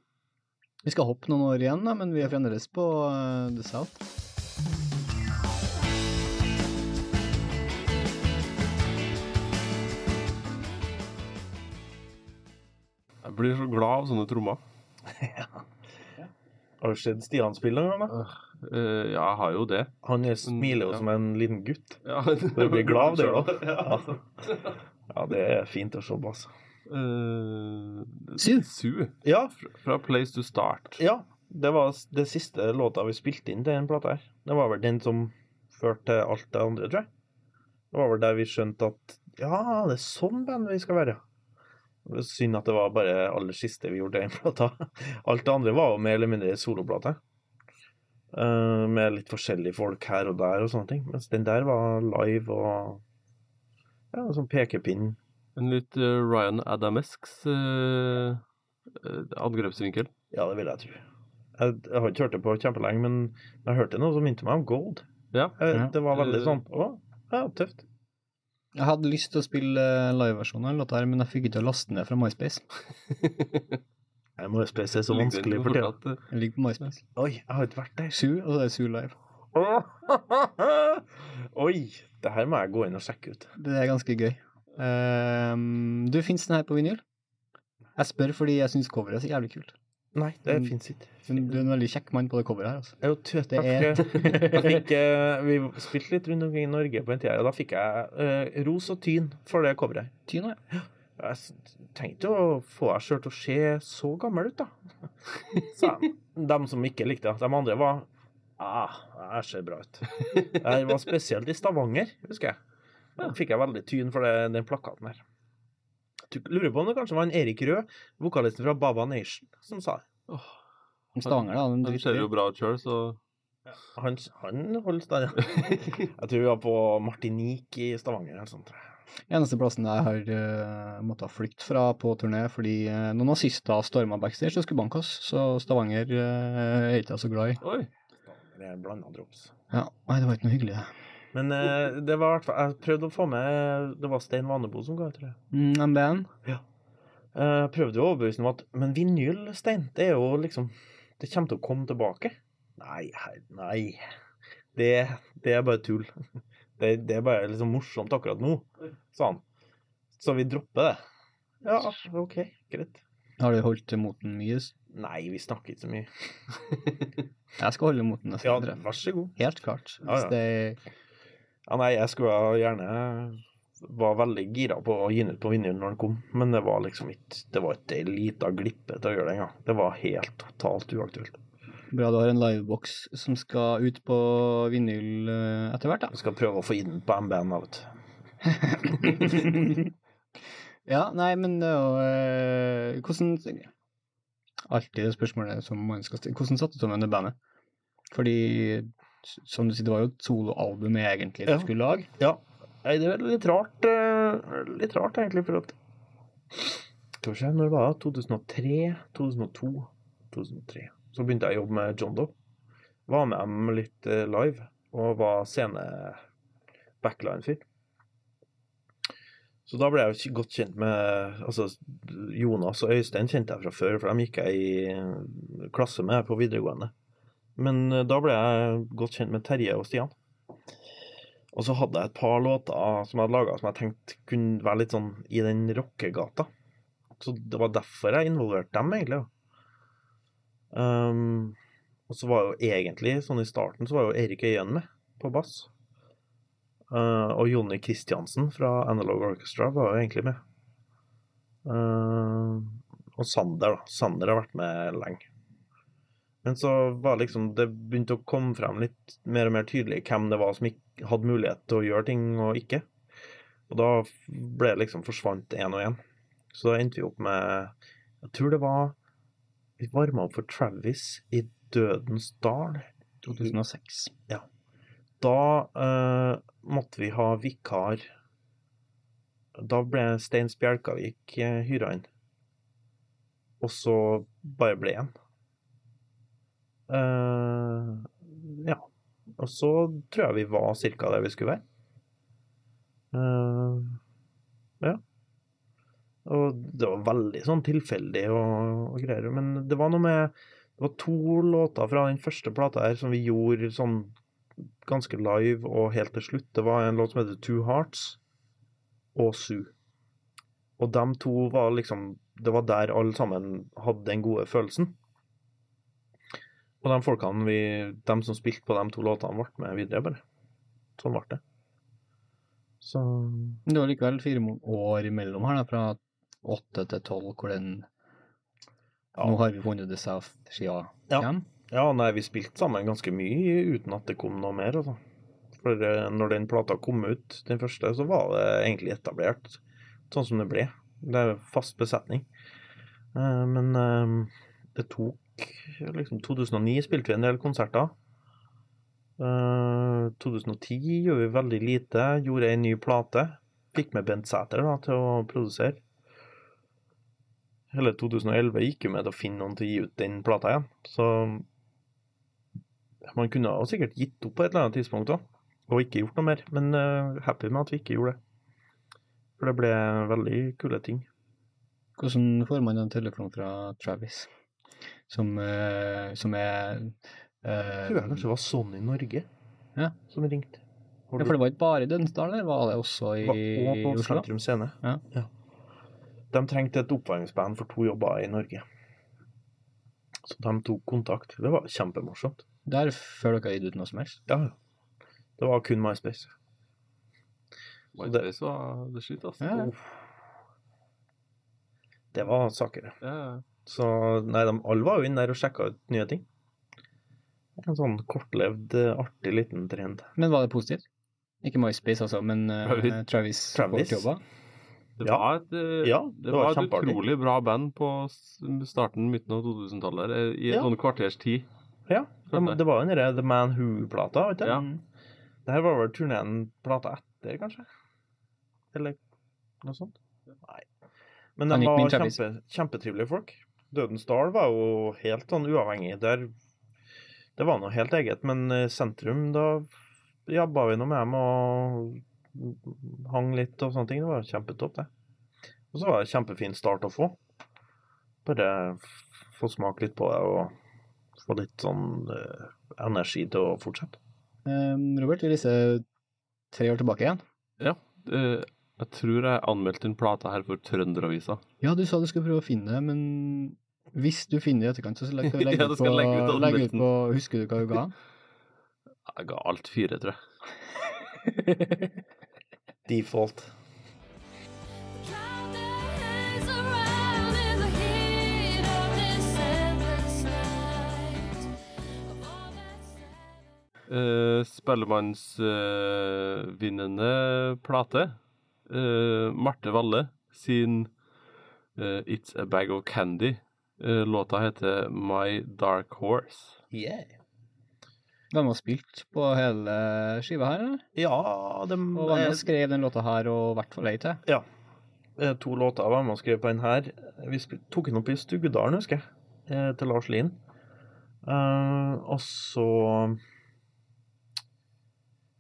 Vi skal hoppe noen år igjen, da, men vi er fremdeles på uh, The South. Blir så glad av sånne trommer. Har du sett Stian spille noen gang? Eh, ja, jeg har jo det. Han er- smiler jo Ja. som en liten gutt. Ja, Du blir glad av det òg. Ja. Ja, det er fint å se på, altså. Uh, Sue. Sue. Ja, Fra Place to Start. ja. Det var det siste låta vi spilte inn til den plata her. Det var vel den som førte til alt det andre, tror jeg. Det var vel der vi skjønte at ja, det er sånn band vi skal være. Synd at det var bare aller siste vi gjorde den plata. Alt det andre var jo mer eller mindre soloplate. Eh, med litt forskjellige folk her og der og sånne ting. Mens den der var live og ja, sånn pekepinn. En litt eh, Ryan Adamesks uh, angrepsvinkel. Ja, det vil jeg tro. Jeg, jeg har ikke hørt det på kjempelenge, men jeg hørte noe som minte meg om Gold. Ja. Eh, Ja. Det var veldig sånn Å, ja, tøft. Jeg hadde lyst til å spille eh, liveversjonen av låta her, men jeg fikk ikke til å laste ned fra MySpace. MySpace er så vanskelig for tida. fortsatt, eh, ligger på MySpace. Oi, jeg har ikke vært der. Su, og så er det Su Live. Oi, det her må jeg gå inn og sjekke ut. Det er ganske gøy. Um, du, fins den her på vinyl? Jeg spør fordi jeg syns coveret er så jævlig kult. Nei, det fins ikke. Men Du er en veldig kjekk mann på det coveret her, altså. Jo Det takk. er- fikk, vi spilte litt rundt omkring i Norge på en tid, og da fikk jeg uh, ros og tyn for det coveret. Tyn, ja. Jeg tenkte å få deg sjøl til å se så gammel ut, da. Så, de. De som ikke likte det. De andre var ah, jeg ser bra ut. Jeg var spesielt i Stavanger, husker jeg. Da fikk jeg veldig tyn for det, den plakaten her. Lurer på om det kanskje var en Erik Rød, vokalisten fra Baba Nation, som sa det. Om Stavanger, da. Han ser jo bra ut sjøl, så Han, han holder stand, ja. Jeg tror vi var på Martinique i Stavanger eller sånt. tror jeg. Eneste plassen jeg har uh, måttet flykte fra på turné fordi uh, noen nazister storma backstage og skulle banke oss, så Stavanger uh, er ikke jeg så glad i. Oi. Det er blanda drops. Ja, Nei, det var ikke noe hyggelig, det. Men uh, det var hvert Jeg prøvde å få med Det var Stein Vanebo som ga ut, jeg. Mm, MBN? Ja. Jeg prøvde å overbevise ham om at Men vinyl, Stein, det er jo liksom Det kommer til å komme tilbake. Nei, nei. Det, det er bare tull. Det, det er bare liksom morsomt akkurat nå, sa han. Så vi dropper det. Ja, OK, greit. Har du holdt moten mye? Nei, vi snakker ikke så mye. Jeg skal holde moten den. Ja, gang. vær så god. Helt klart. Ja, Hvis ja. det Ja, nei, jeg skulle gjerne var veldig gira på å gi den ut på vinneren når den kom, men det var liksom ikke Det var ikke ei lita glippe til å gjøre det engang. Det var helt totalt uaktuelt. Bra du har en livebox som skal ut på vinyl eh, etter hvert, da. Jeg skal prøve å få inn på MBN, da, vet du. Ja, nei, men det er jo eh, Hvordan Alltid det spørsmålet som man skal stille. Hvordan satte du sammen det bandet? Fordi, som du sier, det var jo et soloalbum egentlig du Ja. skulle lage. Ja. Nei, det er litt rart, eh, litt rart egentlig, for at Skal vi se, når var 2003? 2002? 2003. Så begynte jeg å jobbe med John Doe. Var med dem litt eh, live, og var scene backline-fyr. Så da ble jeg godt kjent med altså Jonas og Øystein kjente jeg fra før, for dem gikk jeg i klasse med på videregående. Men eh, da ble jeg godt kjent med Terje og Stian. Og så hadde jeg et par låter som jeg hadde laga som jeg tenkte kunne være litt sånn i den rockegata. Så det var derfor jeg involverte dem, egentlig. Um, og så var jo egentlig, sånn i starten, så var jo Erik Øyen med på bass. Uh, og Jonny Kristiansen fra Analog Orchestra var jo egentlig med. Uh, og Sander, da. Sander har vært med lenge. Men så var liksom det begynte å komme frem litt mer og mer tydelig hvem det var som ikke hadde mulighet til å gjøre ting og ikke. Og da ble det liksom forsvant én og én. Så da endte vi opp med Jeg tror det var Vi varma opp for Travis i Dødens dal. 2006. Ja. Da uh, måtte vi ha vikar Da ble Stein Spjelkavik uh, hyra inn. Og så bare ble han. Eh, ja. Og så tror jeg vi var cirka der vi skulle være. Uh, ja. Og det var veldig sånn tilfeldig og, og greier. Men det var noe med Det var to låter fra den første plata her som vi gjorde sånn ganske live og helt til slutt. Det var en låt som heter Two Hearts og Sue. Og dem to var liksom Det var der alle sammen hadde den gode følelsen. Og de folkene vi De som spilte på de to låtene, ble med videre, bare. Sånn ble det. Så det var likevel fire år imellom her, da, fra åtte til tolv, hvor den Nå har vi funnet The South-skia Ja. igjen. Ja, nei, vi spilte sammen ganske mye uten at det kom noe mer, altså. For eh, når den plata kom ut, den første, så var det egentlig etablert sånn som det ble. Det er fast besetning. Eh, Men eh, det tok liksom 2009 spilte vi en del konserter. Uh, 2010 gjorde vi veldig lite. Gjorde ei ny plate. Fikk med Bent Sæter da, til å produsere. Hele 2011 gikk jo med til å finne noen til å gi ut den plata igjen. Så man kunne ha sikkert gitt opp på et eller annet tidspunkt òg, og ikke gjort noe mer. Men uh, happy med at vi ikke gjorde det. For det ble veldig kule ting. Hvordan får man en telefon fra Travis, som, eh, som er eh, Tror jeg kanskje det var sånn i Norge Ja. som ringte. Ja, for det var ikke bare i Dønsdal, eller var det også i Og på Oslo? Sentrum Scene. Ja. De trengte et oppvarmingsband for to jobber i Norge. Så de tok kontakt. Det var kjempemorsomt. Der før dere har gitt ut noe som helst? Ja, ja. Det var kun MySpace. MySpace var det shit, altså. Ja, ja. Det var saker, Ja, ja. Så nei, de alle var jo inne der og sjekka ut nye ting. En sånn kortlevd, eh, artig liten trend. Men var det positivt? Ikke MySpace, altså, men uh, Travis. Travis, jobba? Det Ja. var et, eh, Ja, det det var var et utrolig bra band på starten, midten av 2000-tallet, eh, i et Ja. sånn kvarters tid. Ja, de, det var jo den derre The Man Who-plata, vet? Ja. Det her var vel turneen plata etter, kanskje? Eller noe sånt? Nei. Men de var kjempe, kjempetrivelige folk. Dødens Dal var jo helt sånn uavhengig. Der, det var noe helt eget. Men eh, sentrum, da jobba vi nå med dem og hang litt og sånne ting. Det var kjempetopp, det. Og så var det en kjempefin start å få. Bare få smake litt på det og få litt sånn eh, energi til å fortsette. Robert, vi reiser tre år tilbake igjen. Ja. eh, jeg tror jeg anmeldte en plate her for Trønderavisa. Ja, du sa du skulle prøve å finne det, men hvis du finner det i etterkant, så legg, legg Ja, på, legge ut legg ut på Husker du hva du ga? Jeg ga alt fire, tror jeg. Default. Uh, Spellemannsvinnende plate. Eh, Marte Valle sin uh, It's a Bag of Candy. Uh, låta heter My Dark Horse. Yeah. De har spilt på hele skiva her, eller? Ja, de Og hvem skrev den låta her, og i hvert fall ei til? Ja. To låter var med og skrev på den her. Vi tok den opp i Stugdalen, husker jeg, eh, til Lars Lien. Uh, og så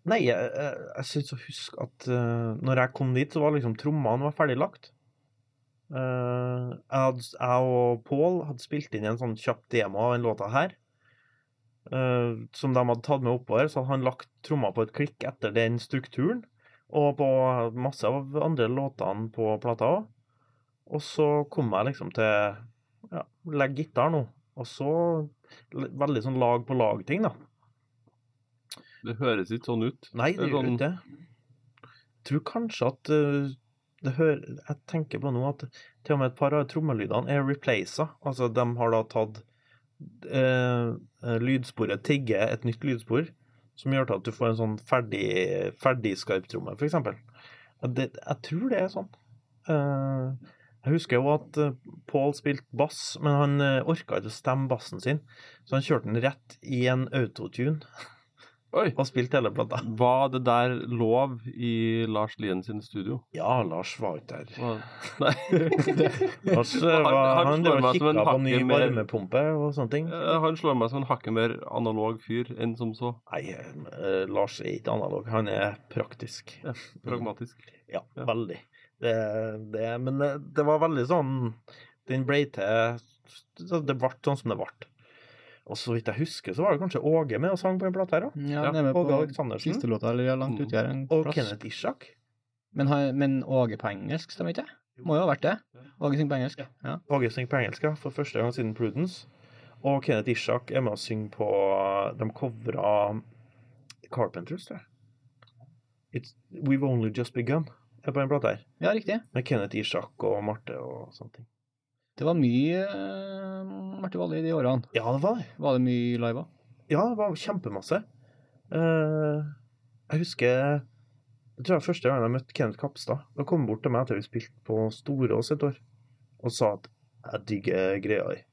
Nei, jeg, jeg, jeg syns å huske at uh, når jeg kom dit, så var liksom trommene var ferdiglagt. Uh, jeg, jeg og Pål hadde spilt inn en sånn kjapp demo av den låta her. Uh, som de hadde tatt med oppover, så hadde han lagt tromma på et klikk etter den strukturen. Og på masse av andre låtene på plata òg. Og så kom jeg liksom til ja, legge gitar nå. Og så veldig sånn lag på lag-ting, da. Det høres ikke sånn ut. Nei, det gjør sånn- ikke det. Jeg tror kanskje at uh, det hører Jeg tenker på nå at til og med et par av trommelydene er replaca. Altså, de har da tatt uh, lydsporet tigge et nytt lydspor, som gjør til at du får en sånn ferdig, ferdig skarptromme, f.eks. Jeg tror det er sånn. Uh, jeg husker jo at Paul spilte bass, men han orka ikke å stemme bassen sin, så han kjørte den rett i en autotune. Oi. Og spilte hele plata. Var det der lov i Lars Lien sin studio? Ja, Lars var ikke der. Var- Nei. Lars uh, Han- var, han han, slår meg som en ny mer- varmepumpe og sånne ting. Eh, Han slår meg som en hakket mer analog fyr enn som så. Nei, eh, Lars er ikke analog, han er praktisk. Ja, pragmatisk. Ja, veldig. Det, det, men det, det var veldig sånn Den ble til Det ble sånn som det ble. Og så vidt jeg husker, så var det kanskje Åge med og sang på en plate her òg. Ja, med Åge på Aleksandersen. siste låta, eller ja, langt uti her en Og plass. Kenneth Ishak. Men, men Åge på engelsk, stemmer ikke det? Må jo ha vært det. Åge synger på engelsk. Ja. Åge synger på engelsk ja, for første gang siden Prudence. Og Kenneth Ishak er med og synger på De covra Carpenters, tror jeg. It's, We've Only Just Begun er på en plate her. ja, riktig. Med Kenneth Ishak og Marte og sånne ting. Det var mye uh, Marte Valle i de årene. Ja, det var. Var det mye live? Ja, det var kjempemasse. Uh, jeg husker Jeg tror det var første gang jeg møtte Kenneth Kapstad. Da kom han bort til meg etter vi spilte på Storås et år, og sa at 'jeg digger greia di'.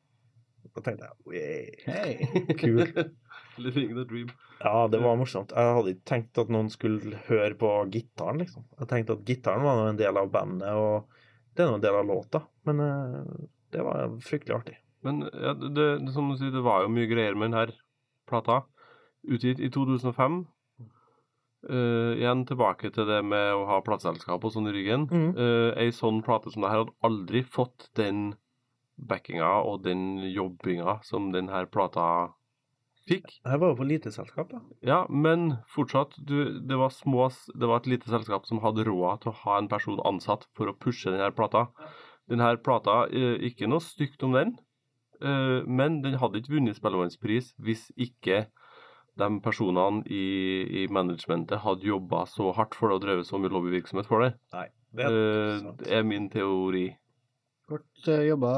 Da tenkte jeg hey. Kul. Living the dream. Ja, det var morsomt. Jeg hadde ikke tenkt at noen skulle høre på gitaren, liksom. Jeg tenkte at gitaren var en del av bandet, og det er nå en del av låta. Men eh, det var fryktelig artig. Men ja, det, det, som du sier, det var jo mye greier med denne plata. Utgitt i 2005. Uh, igjen tilbake til det med å ha plateselskap og sånn i ryggen. Mm. Uh, ei sånn plate som det her hadde aldri fått den backinga og den jobbinga som den her plata fikk. Her var jo for lite selskap, da. Ja, men fortsatt, du, det var små Det var et lite selskap som hadde råd til å ha en person ansatt for å pushe denne plata. Denne plata, eh, ikke noe stygt om den, eh, men den hadde ikke vunnet Spellemannspris hvis ikke de personene i, i managementet hadde jobba så hardt for det og drevet så mye lobbyvirksomhet for det. Nei, det er, det er min teori. Godt uh, jobba,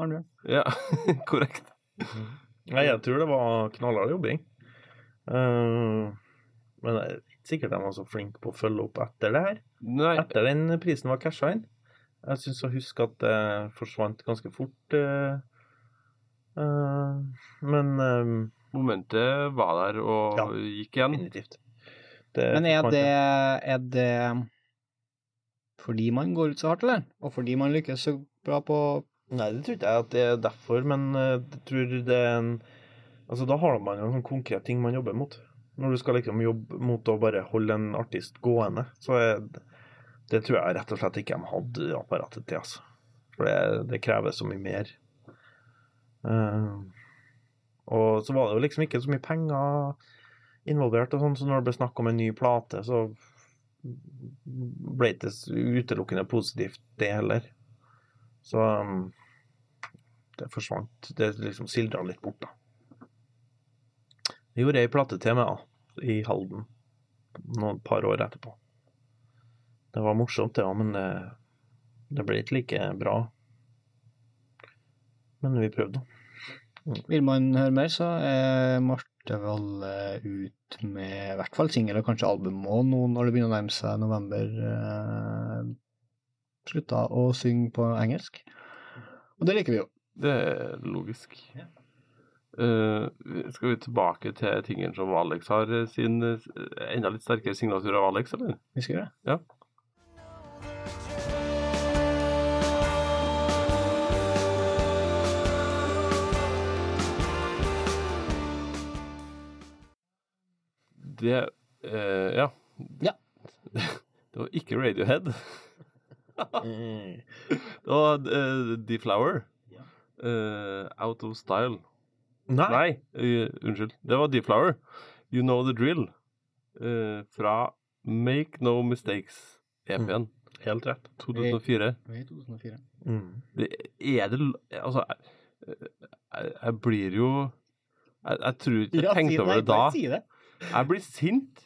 Arnbjørn. Ja, korrekt. Nei, jeg tror det var knallhard jobbing. Eh, men det er ikke sikkert de var så flinke på å følge opp etter det her. Nei. Etter den prisen var casha inn. Jeg syns å huske at det forsvant ganske fort. eh, eh, men eh, Momentet var der og Ja, gikk igjen. definitivt. Det Men er det, er det fordi man går ut så hardt, eller? Og fordi man lykkes så bra på Nei, det tror ikke jeg at det er derfor, men jeg tror det er en Altså, da har man jo en sånn konkret ting man jobber mot. Når du skal liksom jobbe mot å bare holde en artist gående, så er det tror jeg rett og slett ikke de hadde apparatet til, altså. For det, det krever så mye mer. Uh, og så var det jo liksom ikke så mye penger involvert, og sånn, så når det ble snakk om en ny plate, så ble det utelukkende positivt, det heller. Så um, det forsvant. Det liksom sildra litt bort, da. Jeg gjorde ei plate til meg i Halden noen par år etterpå. Det var morsomt, det òg, men det, det ble ikke like bra. Men vi prøvde. Vil man høre mer, så er Marte Valle ut med i hvert fall singel og kanskje album òg nå når det begynner å nærme seg november. Eh, slutta å synge på engelsk. Og det liker vi jo. Det er logisk. Eh, skal vi tilbake til tingen som Alex har eh, sin eh, enda litt sterkere signatur av Alex, eller? Vi skal gjøre det. Ja. Det eh, Ja. Ja. Det var ikke Radiohead. Mm. Det var uh, Deflower. Uh, out of Style. Nei. eh, unnskyld. Det var Deflower. You Know The Drill. eh, fra Make No Mistakes EP-en. Helt rett. 2004. Vi er i 2004. Mm. Det, er det Altså, jeg, jeg, jeg blir jo Jeg, jeg tror ikke jeg Ja, si tenkte det. over det Nei, da. Det. Jeg blir sint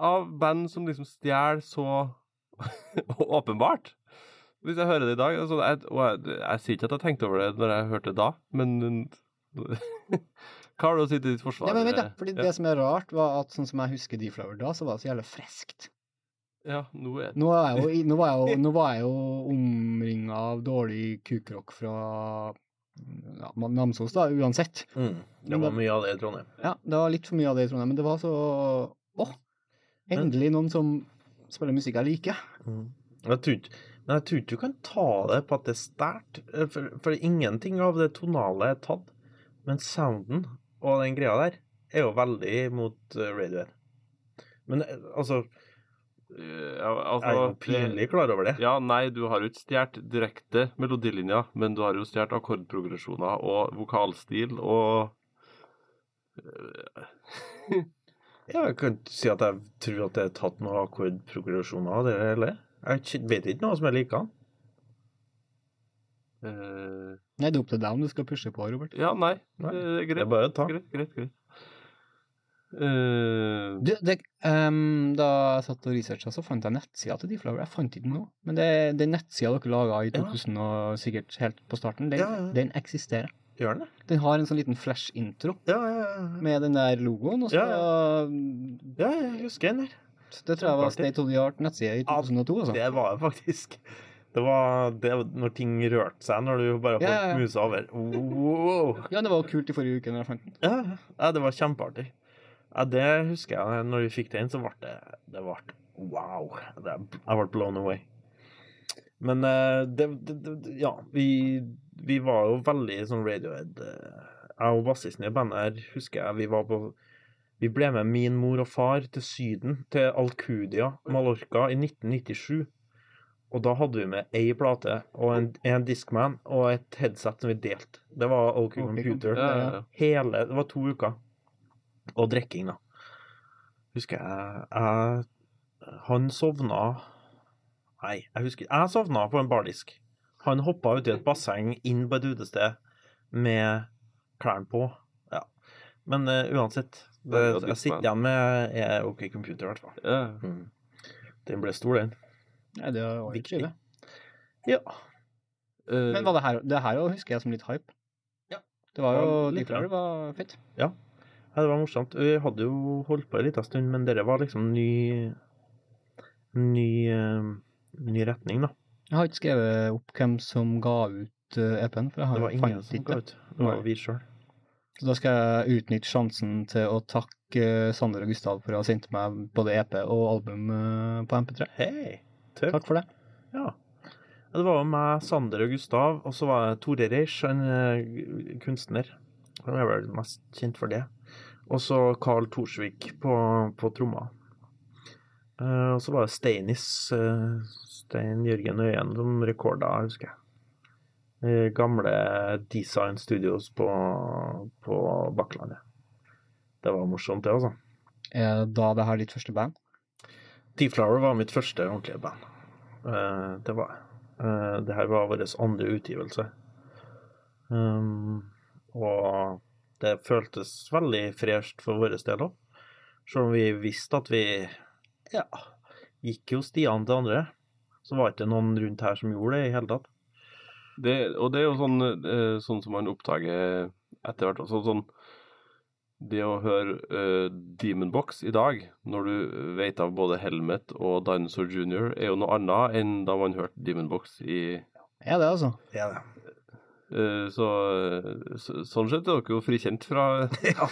av band som liksom stjeler så åpenbart. Hvis jeg hører det i dag altså, jeg, Og jeg, jeg sier ikke at jeg tenkte over det når jeg hørte det da, men Hva har du å si til ditt forsvar? Ja, men vent da, fordi Ja. Det som er rart, var at sånn som jeg husker Deflower da, så var det så jævlig friskt. Ja, nå er Nå, er jeg jo, nå, var jeg jo, nå var jeg jo omringa av dårlig kukrock fra ja, Namsos, da, uansett. Mm. Det var mye av det i Trondheim. Ja, det var litt for mye av det i Trondheim, men det var så Å! Endelig noen som spiller musikk jeg liker. Mm. Jeg tror ikke, men jeg tror ikke du kan ta det på at det er sterkt, eh, for, for ingenting av det tonale er tatt. Men sounden og den greia der er jo veldig mot radioen. Men eh, altså ja, altså, Jeg er jo pinlig klar over det. Ja, nei, du har jo ikke stjålet direkte melodilinja, men du har jo stjålet akkordprogresjoner og vokalstil og Ja, Jeg kan ikke si at jeg tror at det er tatt noen akkordprogresjoner av det heller. Jeg vet ikke noe som jeg liker. eh, Nei, det er opp til deg om du skal pushe på, Robert. Ja, nei. Nei, Det er greit. det er bare å ta. Greit, greit, greit. Eh, Du, det, um, da jeg satt og researcha, så fant jeg nettsida til Deflower. Jeg fant ikke nå. Men det, den nettsida dere laga i 2000 og sikkert helt på starten, den, Ja, ja. den eksisterer. Gjør den? Den har en sånn liten flash-intro Ja, ja, ja. med den der logoen. Og så, Ja, Ja, jeg husker den der. det tror jeg var. State of the Art-nettsida i 2002. Altså. Det var det faktisk. Det var det var når ting rørte seg, når du bare Ja, holdt ja, ja. musa over. Wow. Ja, det var kult i forrige uke når jeg fant den. Ja, ja, det var kjempeartig. Ja, det husker jeg. Når vi fikk den, så ble det Det ble wow. Det, jeg ble blown away. Men eh, det, det, det Ja, vi, vi var jo veldig sånn Radiohead eh, Jeg og bassisten i bandet her husker jeg vi var på Vi ble med min mor og far til Syden, til Alcudia, Mallorca, i 1997. Og da hadde vi med ei plate og en, en Discman og et headset som vi delte. Det var OK Computer. Hele Det var to uker. Og drikking, da. Husker jeg, jeg Han sovna Nei, jeg husker Jeg sovna på en bardisk. Han hoppa uti et basseng inn på et utested med klærne på. Ja. Men uh, uansett. Det, Ja, ja, jeg sitter igjen med er OK Computer, i hvert fall. ja. Mm. Den ble stor, den. Nei, det var Viktig. Ja. Uh, Men var det her Det her husker jeg som litt hype. Ja. Det var jo Litt litt Det var fett. Ja. Ja, det var morsomt. Vi hadde jo holdt på en liten stund, men dette var liksom ny Ny, eh, ny retning, da. Jeg har ikke skrevet opp hvem som ga ut eh, EP-en, for jeg har Det var ingen som ga ut. Det var vi sjøl. Så da skal jeg utnytte sjansen til å takke eh, Sander og Gustav for å ha sendt meg både EP og album eh, på MP3. Hei! Tøft. Takk for det. Ja. Det var jo meg, Sander og Gustav, og så var det Tore Reisch, en eh, kunstner. Han er vel mest kjent for det. Og så Carl Thorsvik på, på tromma. Uh, og så var det Steinis, uh, Stein Jørgen Øyen, som rekorda, husker jeg. I gamle Design Studios på, på Bakklandet. Det var morsomt, det, altså. Er da det her ditt første band? Deflower var mitt første ordentlige band. Det var. Eh, det her var vår andre utgivelse. Um, og det føltes veldig fresht for vår del òg. Selv om vi visste at vi ja, gikk jo stiene til andre, så var det ikke noen rundt her som gjorde det i hele tatt. Det, og det er jo sånn, eh, sånn som man oppdager etter hvert. Sånn, sånn, det å høre uh, Demon Box i dag, når du vet av både Helmet og Dinosaur Junior, er jo noe annet enn da man hørte Demon Box i ja, det, altså? Ja, det. Eh, så, så sånn sett er dere jo frikjent fra ja,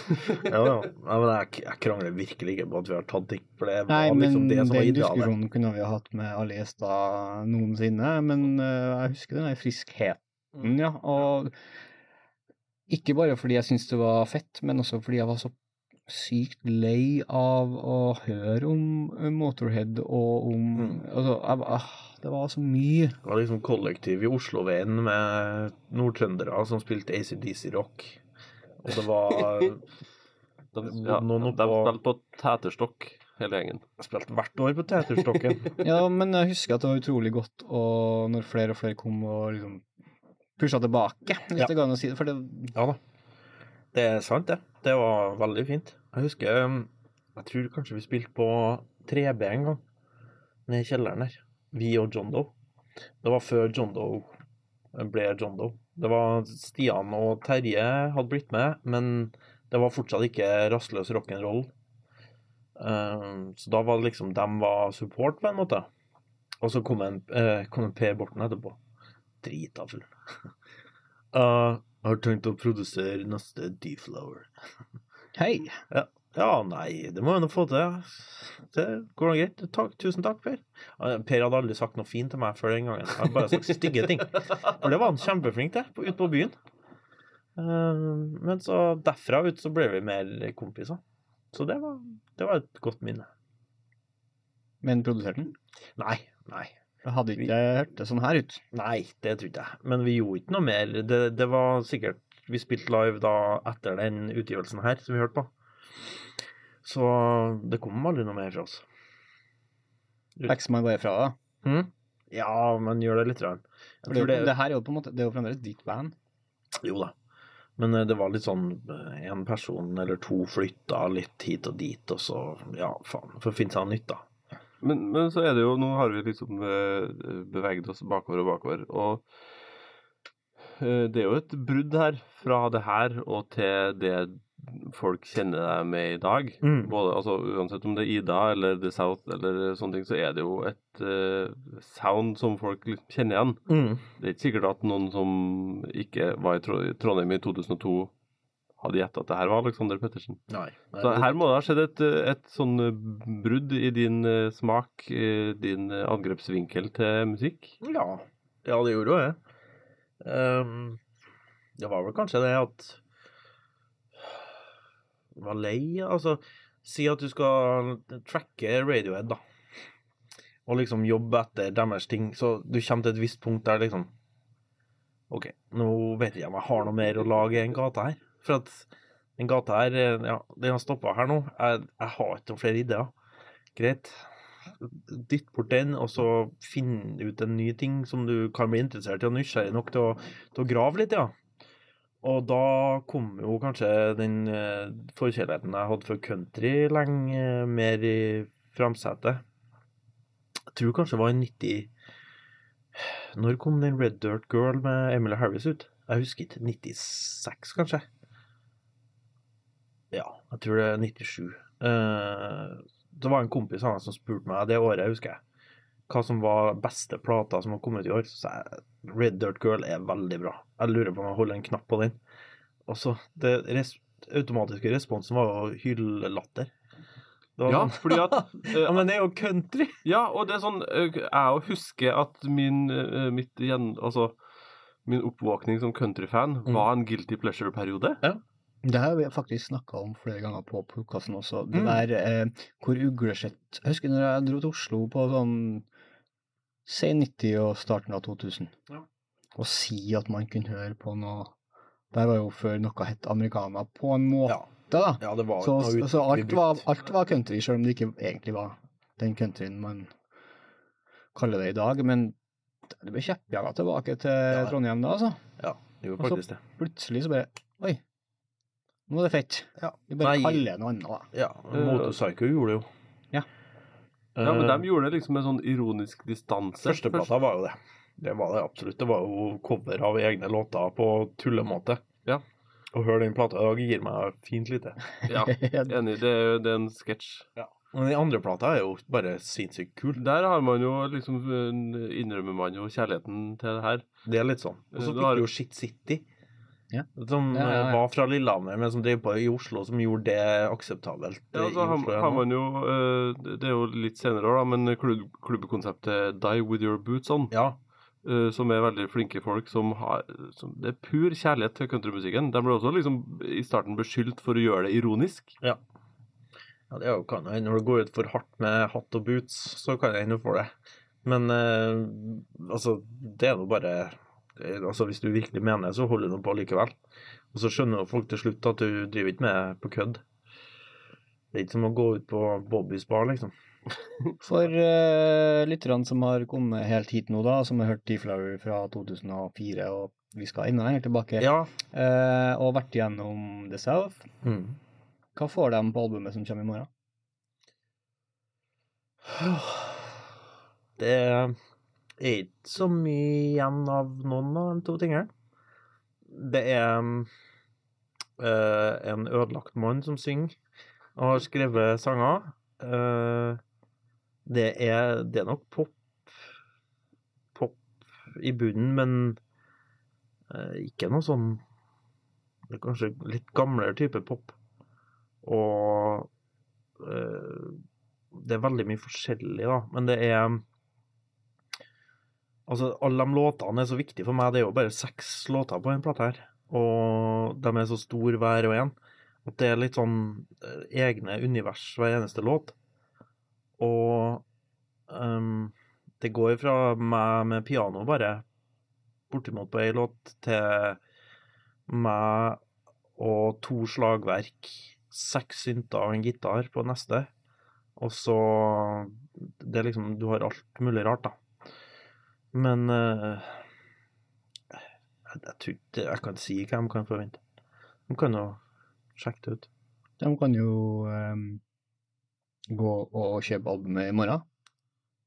ja, ja. men jeg, jeg krangler virkelig ikke på at vi har tatt ting, for det var Nei, men liksom det som var den idealet. diskusjonen kunne vi ha hatt med alle gjester noensinne. Men eh, jeg husker den der friskheten, ja. Og ikke bare fordi jeg syntes det var fett, men også fordi jeg var så sykt lei av å høre om eh, Motorhead og om Mm. Altså, jeg, ah, det var så mye. Det var liksom kollektiv i Osloveien med nordtrøndere som spilte ACDC-rock. Og det var De, ja, noen noen de oppå- spilte på teterstokk, hele gjengen. Spilte hvert år på Teaterstokken. Ja, men jeg husker at det var utrolig godt og når flere og flere kom og liksom pusha tilbake, hvis Ja. det går an å si det. For det ja da. Det er sant, det. Det var veldig fint. Jeg husker um, Jeg tror kanskje vi spilte på 3B en gang. Nede i kjelleren der. Vi og John Doe. Det var før John Doe ble John Doe. Det var Stian og Terje hadde blitt med, men det var fortsatt ikke rastløs rock'n'roll. Um, så da var det liksom De var support, på en måte. Og så kom en, eh, kom en Per Borten etterpå. Drita full. Jeg har tenkt å produsere neste D-Flower. Hei! Ja. ja, nei, det må jeg nå få til. Det går nå greit. Takk, tusen takk, Per. Per hadde aldri sagt noe fint til meg før den gangen. Han bare sagt stygge ting. For det var han kjempeflink til, ute på byen. Uh, men så derfra ut så ble vi mer kompiser. Så det var, det var et godt minne. Men produserte den? Nei, nei. Jeg hadde ikke hørt det sånn her ut. Nei, det trodde jeg. Men vi gjorde ikke noe mer. Det, det var sikkert Vi spilte live da etter den utgivelsen her som vi hørte på. Så det kom aldri noe mer fra oss. Lekser man bare fra det? Hm? Ja, men gjør det litt. Rann. Jeg det, det, det her er jo på en måte Det er jo fremdeles ditt band. Jo da. Men eh, det var litt sånn én person eller to flytta litt hit og dit, og så ja, faen, for å finne seg noe nytt, da. Men, men så er det jo Nå har vi liksom eh, beveget oss bakover og bakover. Og eh, det er jo et brudd her fra det her og til det folk kjenner deg med i dag. Mm. Både, altså, uansett om det er Ida eller The South eller sånne ting, så er det jo et uh, sound som folk liksom kjenner igjen. Mm. Det er ikke sikkert at noen som ikke var i Trondheim i 2002 hadde gjetta at det her var Alexander Pettersen. Nei. Så her må det ha skjedd et, et sånn eh, brudd i din eh, smak, eh, din angrepsvinkel til musikk. Ja, ja det gjorde jo det. Um, det var vel kanskje det at var lei, altså Si at du skal tracke Radiohead, da. Og liksom jobbe etter deres ting, så du kommer til et visst punkt der liksom OK, nå vet jeg om jeg har noe mer å lage enn gata her. For at den gata her, eh, ja, den har stoppa her nå. Jeg, jeg har ikke noen flere ideer. Greit. Dytt bort den, og så finn ut en ny ting som du kan bli interessert i og nysgjerrig nok til å, til å grave litt, ja. Og da kom jo kanskje den eh, forkjærligheten jeg hadde for country lenge eh, mer i framsetet. Jeg tror kanskje det var i 90 Når kom den Red Dirt Girl med Emily Harris ut? Jeg husker ikke. 96, kanskje? Ja, jeg tror det er 97. Eh, det var en kompis av meg som spurte meg det året, husker jeg, hva som var beste plata som har kommet i år. Så sa jeg Red Dirt Girl er veldig bra. Jeg lurer på om jeg holder en knapp på den. Og så det res automatiske responsen var jo hyllelatter. Ja, sånn- fordi at uh, men det er jo country! Ja, og det er sånn eh, Jeg husker at min mitt igjen, Altså min oppvåkning som countryfan Mm. var en guilty pleasure-periode. Det har vi faktisk snakka om flere ganger på podkasten også. Det Mm. der eh, hvor uglesett Jeg husker når jeg dro til Oslo på sånn sen 90 og starten av 2000. Ja. og si at man kunne høre på noe Der var jo før noe het americana på en måte, da. Ja, det var så, noe ut- så alt, var, alt var country, selv om det ikke egentlig var den countryen man kaller det i dag. Men det ble kjeppjaga tilbake til Trondheim da, altså. Ja, det gjorde Og så faktisk det. plutselig så bare Oi, nå er det fett. Vi bare Nei. kaller det noe annet, da. Ja, Motorpsycho gjorde det jo. Ja. Ja, men Eh, de gjorde det liksom med sånn ironisk distanse. Førsteplata var jo det. Det var det absolutt. Det var jo cover av egne låter på tullemåte. Ja. Å høre den plata i dag gir meg fint lite. Ja, enig. Det er, det er en sketsj. Ja. Men den andre plata er jo bare sinnssykt kul. Der har man jo liksom eh, innrømmer man jo kjærligheten til det her. Det er litt sånn. Og så Du fikk har- du jo Shit City. Ja. Som Ja, ja, ja. eh, var fra Lillehammer, men som drev på i Oslo, som gjorde det akseptabelt. Ja, altså, Oslo har man jo eh, Det er jo litt senere år, da, men klubb, klubbkonseptet Die With Your Boots On, Ja. eh, som er veldig flinke folk som har som, Det er pur kjærlighet til countrymusikken. De ble også liksom i starten beskyldt for å gjøre det ironisk. Ja. Ja, det er jo kan jo hende når du går ut for hardt med hatt og boots, så kan det hende du får det. Men eh, altså, det er nå bare Altså, hvis du virkelig mener det, så holder du på likevel. Og så skjønner folk til slutt at du driver ikke med på kødd. Det er ikke som å gå ut på Bobbys bar, liksom. For uh, lytterne som har kommet helt hit nå, da, som har hørt T-Flower fra 2004, og vi skal enda lenger tilbake, Ja. uh, og vært igjennom The South, Mm. hva får de på albumet som kommer i morgen? Det er ikke så mye igjen av noen av de to tingene. Det er uh, en ødelagt mann som synger og har skrevet sanger. Uh, det, er, det er nok pop pop i bunnen, men uh, ikke noe sånn det er Kanskje litt gamlere type pop. Og det er veldig mye forskjellig, da. Men det er Altså, alle de låtene er så viktige for meg. Det er jo bare seks låter på en plate her. Og de er så store hver og en. At det er litt sånn eh, egne univers hver eneste låt. Og um, det går fra meg med piano bare bortimot på ei låt til meg og to slagverk, seks synter og en gitar på neste. Og så Det er liksom Du har alt mulig rart, da. Men uh, jeg, jeg tror ikke Jeg kan si hva de kan forvente. De kan jo sjekke det ut. De kan jo um, gå og kjøpe albumet i morgen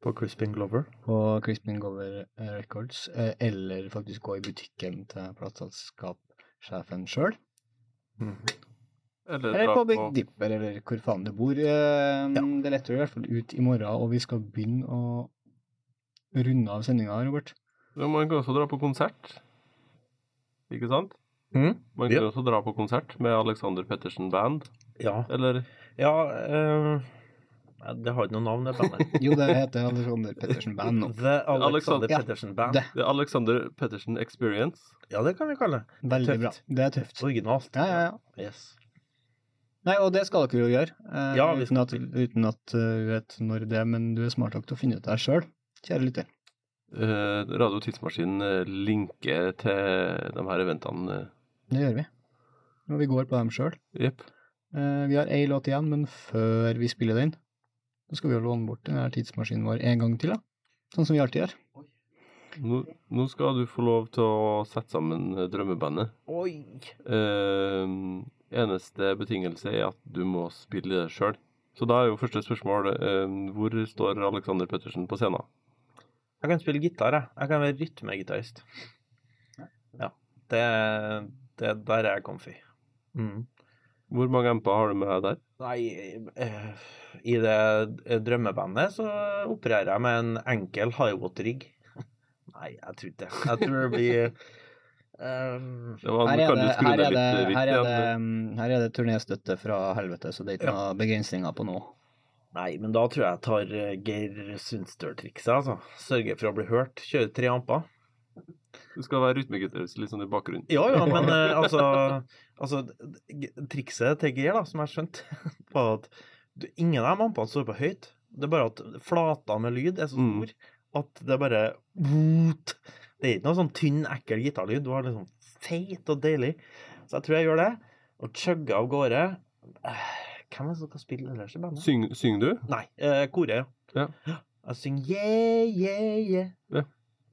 På Crispin Glover. på Crispin Glover eh, Records, eh, eller faktisk gå i butikken til plateselskapssjefen sjøl. Eller, Eller på Big Dipper, eller hvor faen du bor. Ja. Det letter i hvert fall ut i morgen, og vi skal begynne å runde av sendinga, Robert. Ja, Man kan også dra på konsert. Ikke sant? Man kan Ja. også dra på konsert med Alexander Pettersen Band. Ja. Eller Ja uh, Det har ikke noe navn, det bandet. Jo, det heter Alexander Pettersen Band nå. The Alexander Ja, Pettersen Band. det. The Alexander Pettersen Experience. Ja, det kan vi kalle det. Veldig bra. Det er tøft. Originalt. Ja, ja, ja. Yes. Nei, og det skal dere jo gjøre, eh, Ja, uten at, uten at vi vet når det er, men du er smart nok til å finne ut det sjøl, kjære lytter. Eh, Radio Tidsmaskin eh, linker til de her eventene. eh, Det gjør vi. Og vi går på dem sjøl. Yep. Eh, vi har ei låt igjen, men før vi spiller den, så skal vi jo låne bort den her tidsmaskinen vår en gang til, da. Sånn som vi alltid gjør. Nå, nå skal du få lov til å sette sammen drømmebandet. Oi! Eh, eneste betingelse er at du må spille det sjøl. Så da er jo første spørsmål eh, hvor står Alexander Pettersen på scenen? Jeg kan spille gitar, jeg. Jeg kan være rytmegitarist. Ja. Det, det Der er jeg comfy. Mm. Hvor mange MP har du med deg der? Nei, eh, i det drømmebandet så opererer jeg med en enkel highwater-rigg. Nei, jeg tror ikke det. Jeg tror det blir ehm, Det var, Her er det, her er det, her er det, mm, her er det turnéstøtte fra helvete, så det er ikke noen begrensninger på noe. Nei, men da tror jeg jeg tar eh, Geir Sundstøl-trikset, altså. Sørger for å bli hørt. Kjører tre amper. Du skal være rytmegitarist litt sånn i bakgrunnen. Ja, ja, men eh, altså, altså Trikset til Geir, da, som jeg skjønte, var at ingen av de ampene står på høyt. Det er bare at flata med lyd er så stor at det er bare! Det er ikke noe sånn tynn, ekkel gitarlyd. Du har liksom feit og deilig. Så jeg tror jeg gjør det. Og chugger av gårde. Eh, Hvem er det som skal spille ellers i bandet? Syng, synger du? Nei, eh, koret, Ja. Jeg synger yeah, yeah, yeah. Ja.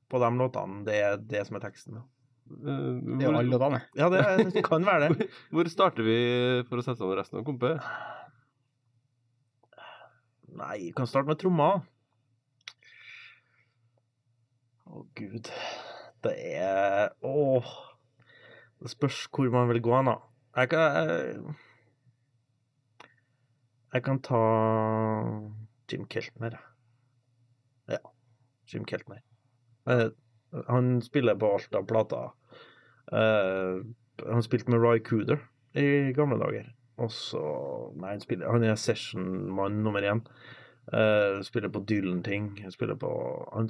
På de låtene. Det er det som er teksten. da. hvor, Det er jo alle låtene. Ja, det er- det kan være det. Hvor starter vi for å sette sammen resten av kompet? Nei, vi kan starte med tromma. Å, gud. Det er Åh. Det spørs hvor man vil gå hen, da. Jeg kan Jeg kan ta Jim Keltner, jeg. Ja. Jim Keltner. Eh, Han spiller på alt av plater. Eh, Han spilte med Ry Cooder i gamle dager. Og så Nei, han, spiller, han er sessionmann nummer én. Eh, spiller på Dylan-ting. Spiller på han-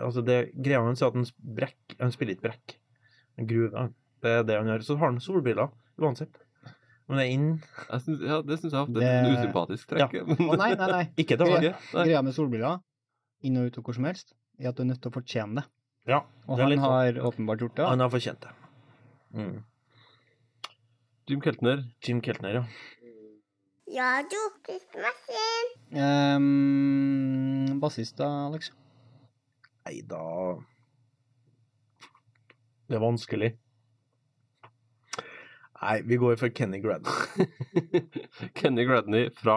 Altså, det greia hans er at han, brekk, han spiller ikke brekk. Han gruver. Det er det han gjør. Så har han solbriller uansett. Men det er inn Jeg synes, ja, det syns jeg ofte er en et usympatisk trekk. Ja. Å nei, nei, nei. Ikke til Greia, med solbriller, inn og ut og hvor som helst, er at du er nødt til å fortjene det. Ja, Og det er han litt sånn. har åpenbart gjort det. Han har fortjent det. Mm. Jim Keltner. Jim Keltner, ja. Ja, du, tidsmaskin. Um, Bassist da, Alex? Nei, da Det er vanskelig. Nei, vi går for Kenny Gradney. Kenny Gradney fra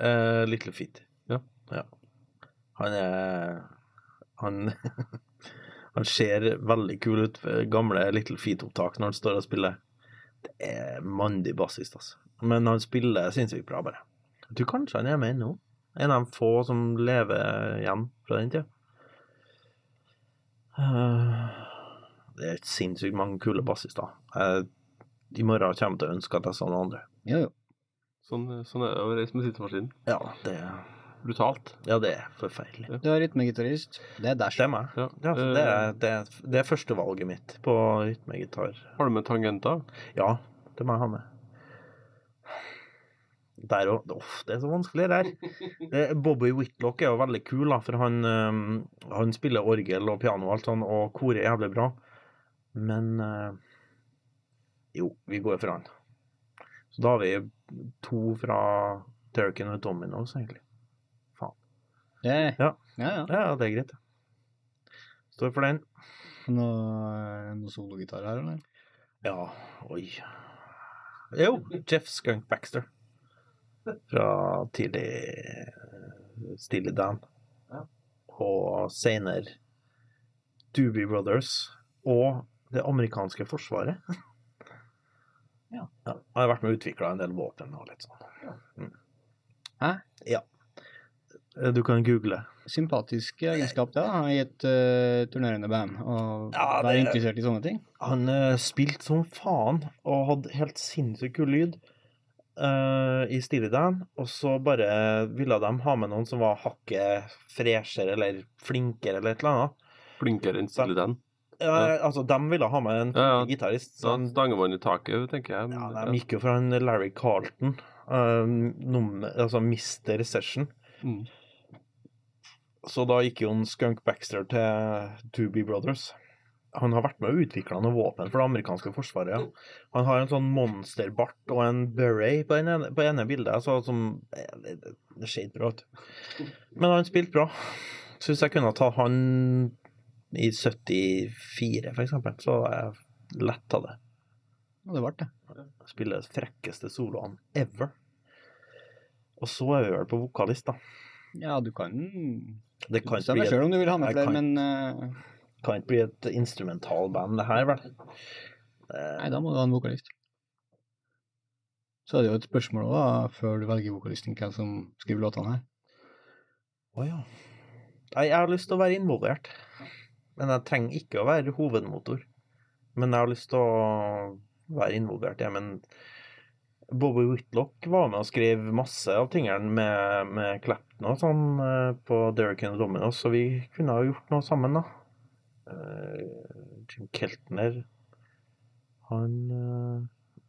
uh, Little Feet. Ja. ja. Han er Han Han ser veldig kul ut. Gamle Little Feet-opptak når han står og spiller. Det er mandig bassist, altså. Men han spiller sinnssykt bra, bare. Jeg tror kanskje han er med ennå. En av de få som lever igjen fra den tida. Uh, Det er sinnssykt mange kule bassister. Jeg- I morgen kommer jeg til å ønske at jeg sa noe andre. Ja, ja. Sånn, sånn er det å reise med sittemaskinen. Ja, det er Brutalt. Ja, det er forferdelig. Du er rytmegitarist. Det er dæsj. Det er meg. Ja. Ja, det, er, det, er, det er førstevalget mitt på rytmegitar. Har du med tangenter? Ja, det må jeg ha med. Der òg Uff, det er så vanskelig, det her. Eh, Bobby Whitlock er jo veldig kul, da, for han, eh, han spiller orgel og piano og alt sånn, og koret er jævlig bra. Men eh, Jo, vi går for han. Så da har vi to fra Turkin og Dominoes, egentlig. Faen. Yeah. Ja. ja, ja. Ja, det er greit. det. Står for den. Noe, noe sologitar her, eller? Ja, oi. Jo, Jeff Skunk Baxter. Fra tidlig Stille Dan. Og senere Doobie Brothers og det amerikanske forsvaret. Ja. Han har vært med og utvikla en del våpen og litt sånn. Mm. Hæ? Ja. Du kan google. Sympatisk egenskap da, i et uh, turnerende band, og Ja, være interessert i sånne ting. Han uh, spilte som faen og hadde helt sinnssykt kul lyd uh, i Steely Dan. Og så bare ville de ha med noen som var hakket freshere eller flinkere eller et eller annet. Flinkere enn Steely Dan. Ja, altså, de ville ha med en Ja, ja. gitarist. Da stanger man i taket, tenker jeg. Ja, de gikk jo for en Larry Carlton, eh, nummer, altså Mr. Session. Mm. Så da gikk jo en Skunk Baxter til Doobie Brothers. Han har vært med og utvikla noen våpen for det amerikanske forsvaret. Ja. Han har en sånn monsterbart og en beret på det ene, på ene bildet. Så, som, eh, det ser ikke bra ut. Men han spilte bra. Syns jeg kunne ta han i 74, for eksempel, så var jeg lett av det. Og det ble det. Spille de frekkeste soloene ever. Og så er vi vel på vokalist, da. Ja, du kan Det kan bestemme et- sjøl om du vil ha med flere, men uh... kan ikke bli et instrumentalband, det her, vel? Nei, da må du ha en vokalist. Så er det jo et spørsmål da, før du velger vokalisten, hvem som skriver låtene her. Å ja. Nei, jeg har lyst til å være involvert. Men jeg trenger ikke å være hovedmotor. Men jeg har lyst til å være involvert, ja. Men Bobby Whitlock var med og skrev masse av tingene med, med Clapton og sånn eh, på Derrican Dominos, så vi kunne ha gjort noe sammen, da. Eh, Jim Keltner Han eh,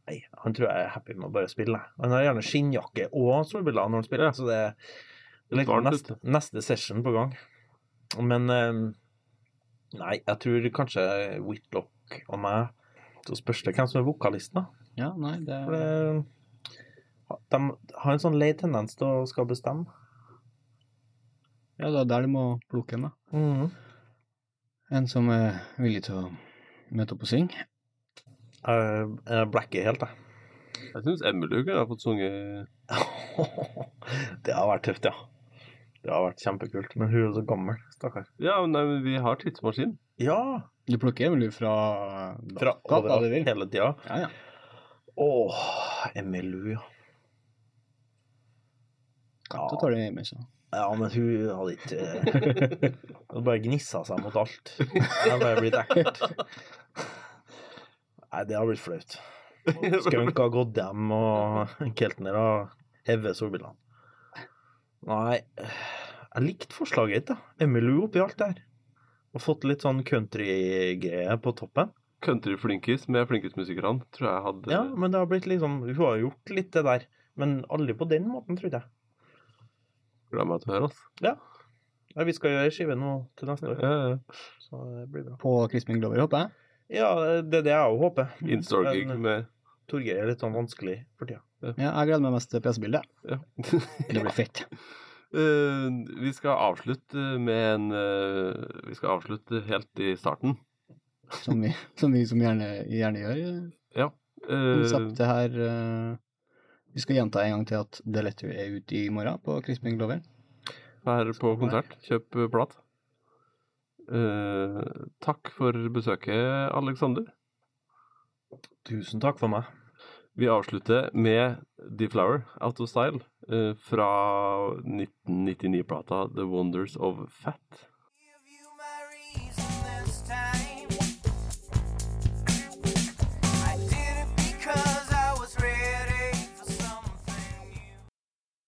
Nei, han tror jeg er happy med å bare spille. Han har gjerne skinnjakke og solbriller når han spiller, så det, det er liksom neste, neste session på gang. Men Nei, jeg tror kanskje Whitlock og meg Så spørs det hvem som er vokalisten, da. Ja, nei, det For det, de har en sånn lei tendens til å skal bestemme. Ja, det er der de må plukke en, da. Mm. En som er villig til å møte opp og synge. Jeg, jeg blacker helt, jeg. Jeg syns Emily har fått sunget Det har vært tøft, ja. Det har vært kjempekult. Men hun er så gammel, stakkar. Ja, men vi har tidsmaskin. Ja! Du plukker Emily fra Fra overalt, hele tida. Ja, ja. Åh, Emilu, ja. Kan tar ta det hjemme, så. Ja, men hun hadde ikke Hun hadde bare gnissa seg mot alt. Det hadde bare blitt ekkelt. Nei, det har blitt flaut. Skunk har gått hjem, og Keltner har hevet solbrillene. Nei, jeg likte forslaget ditt, da. Emilu oppi alt der. Og fått litt sånn countrygreie på toppen. Countryflinkis med flinkismusikerne tror jeg hadde Ja, men det har blitt liksom Hun har gjort litt det der, men aldri på den måten, trodde jeg. Gleder meg til å høre, altså. Ja. Ja, vi skal gjøre skive nå til neste år, Ja, ja. så det blir bra. På Crispin Glover, håper jeg. Ja, det er det jeg òg håper. Instagig med Torgeir er litt sånn vanskelig for tida. Ja, jeg gleder meg mest til pressebildet. Ja. Det blir fett. Eh, vi skal avslutte med en eh, Vi skal avslutte helt i starten. Som vi som, vi, som gjerne, gjerne gjør. Ja. eh, Konseptet her eh, Vi skal gjenta en gang til at The Letter er ute i morgen på Crispin Glover. Vær på konsert. Kjøp plat. Eh, takk for besøket, Alexander. Tusen takk for meg. Vi avslutter med The Flower, Out of Style, fra 1999-plata The Wonders of Fat.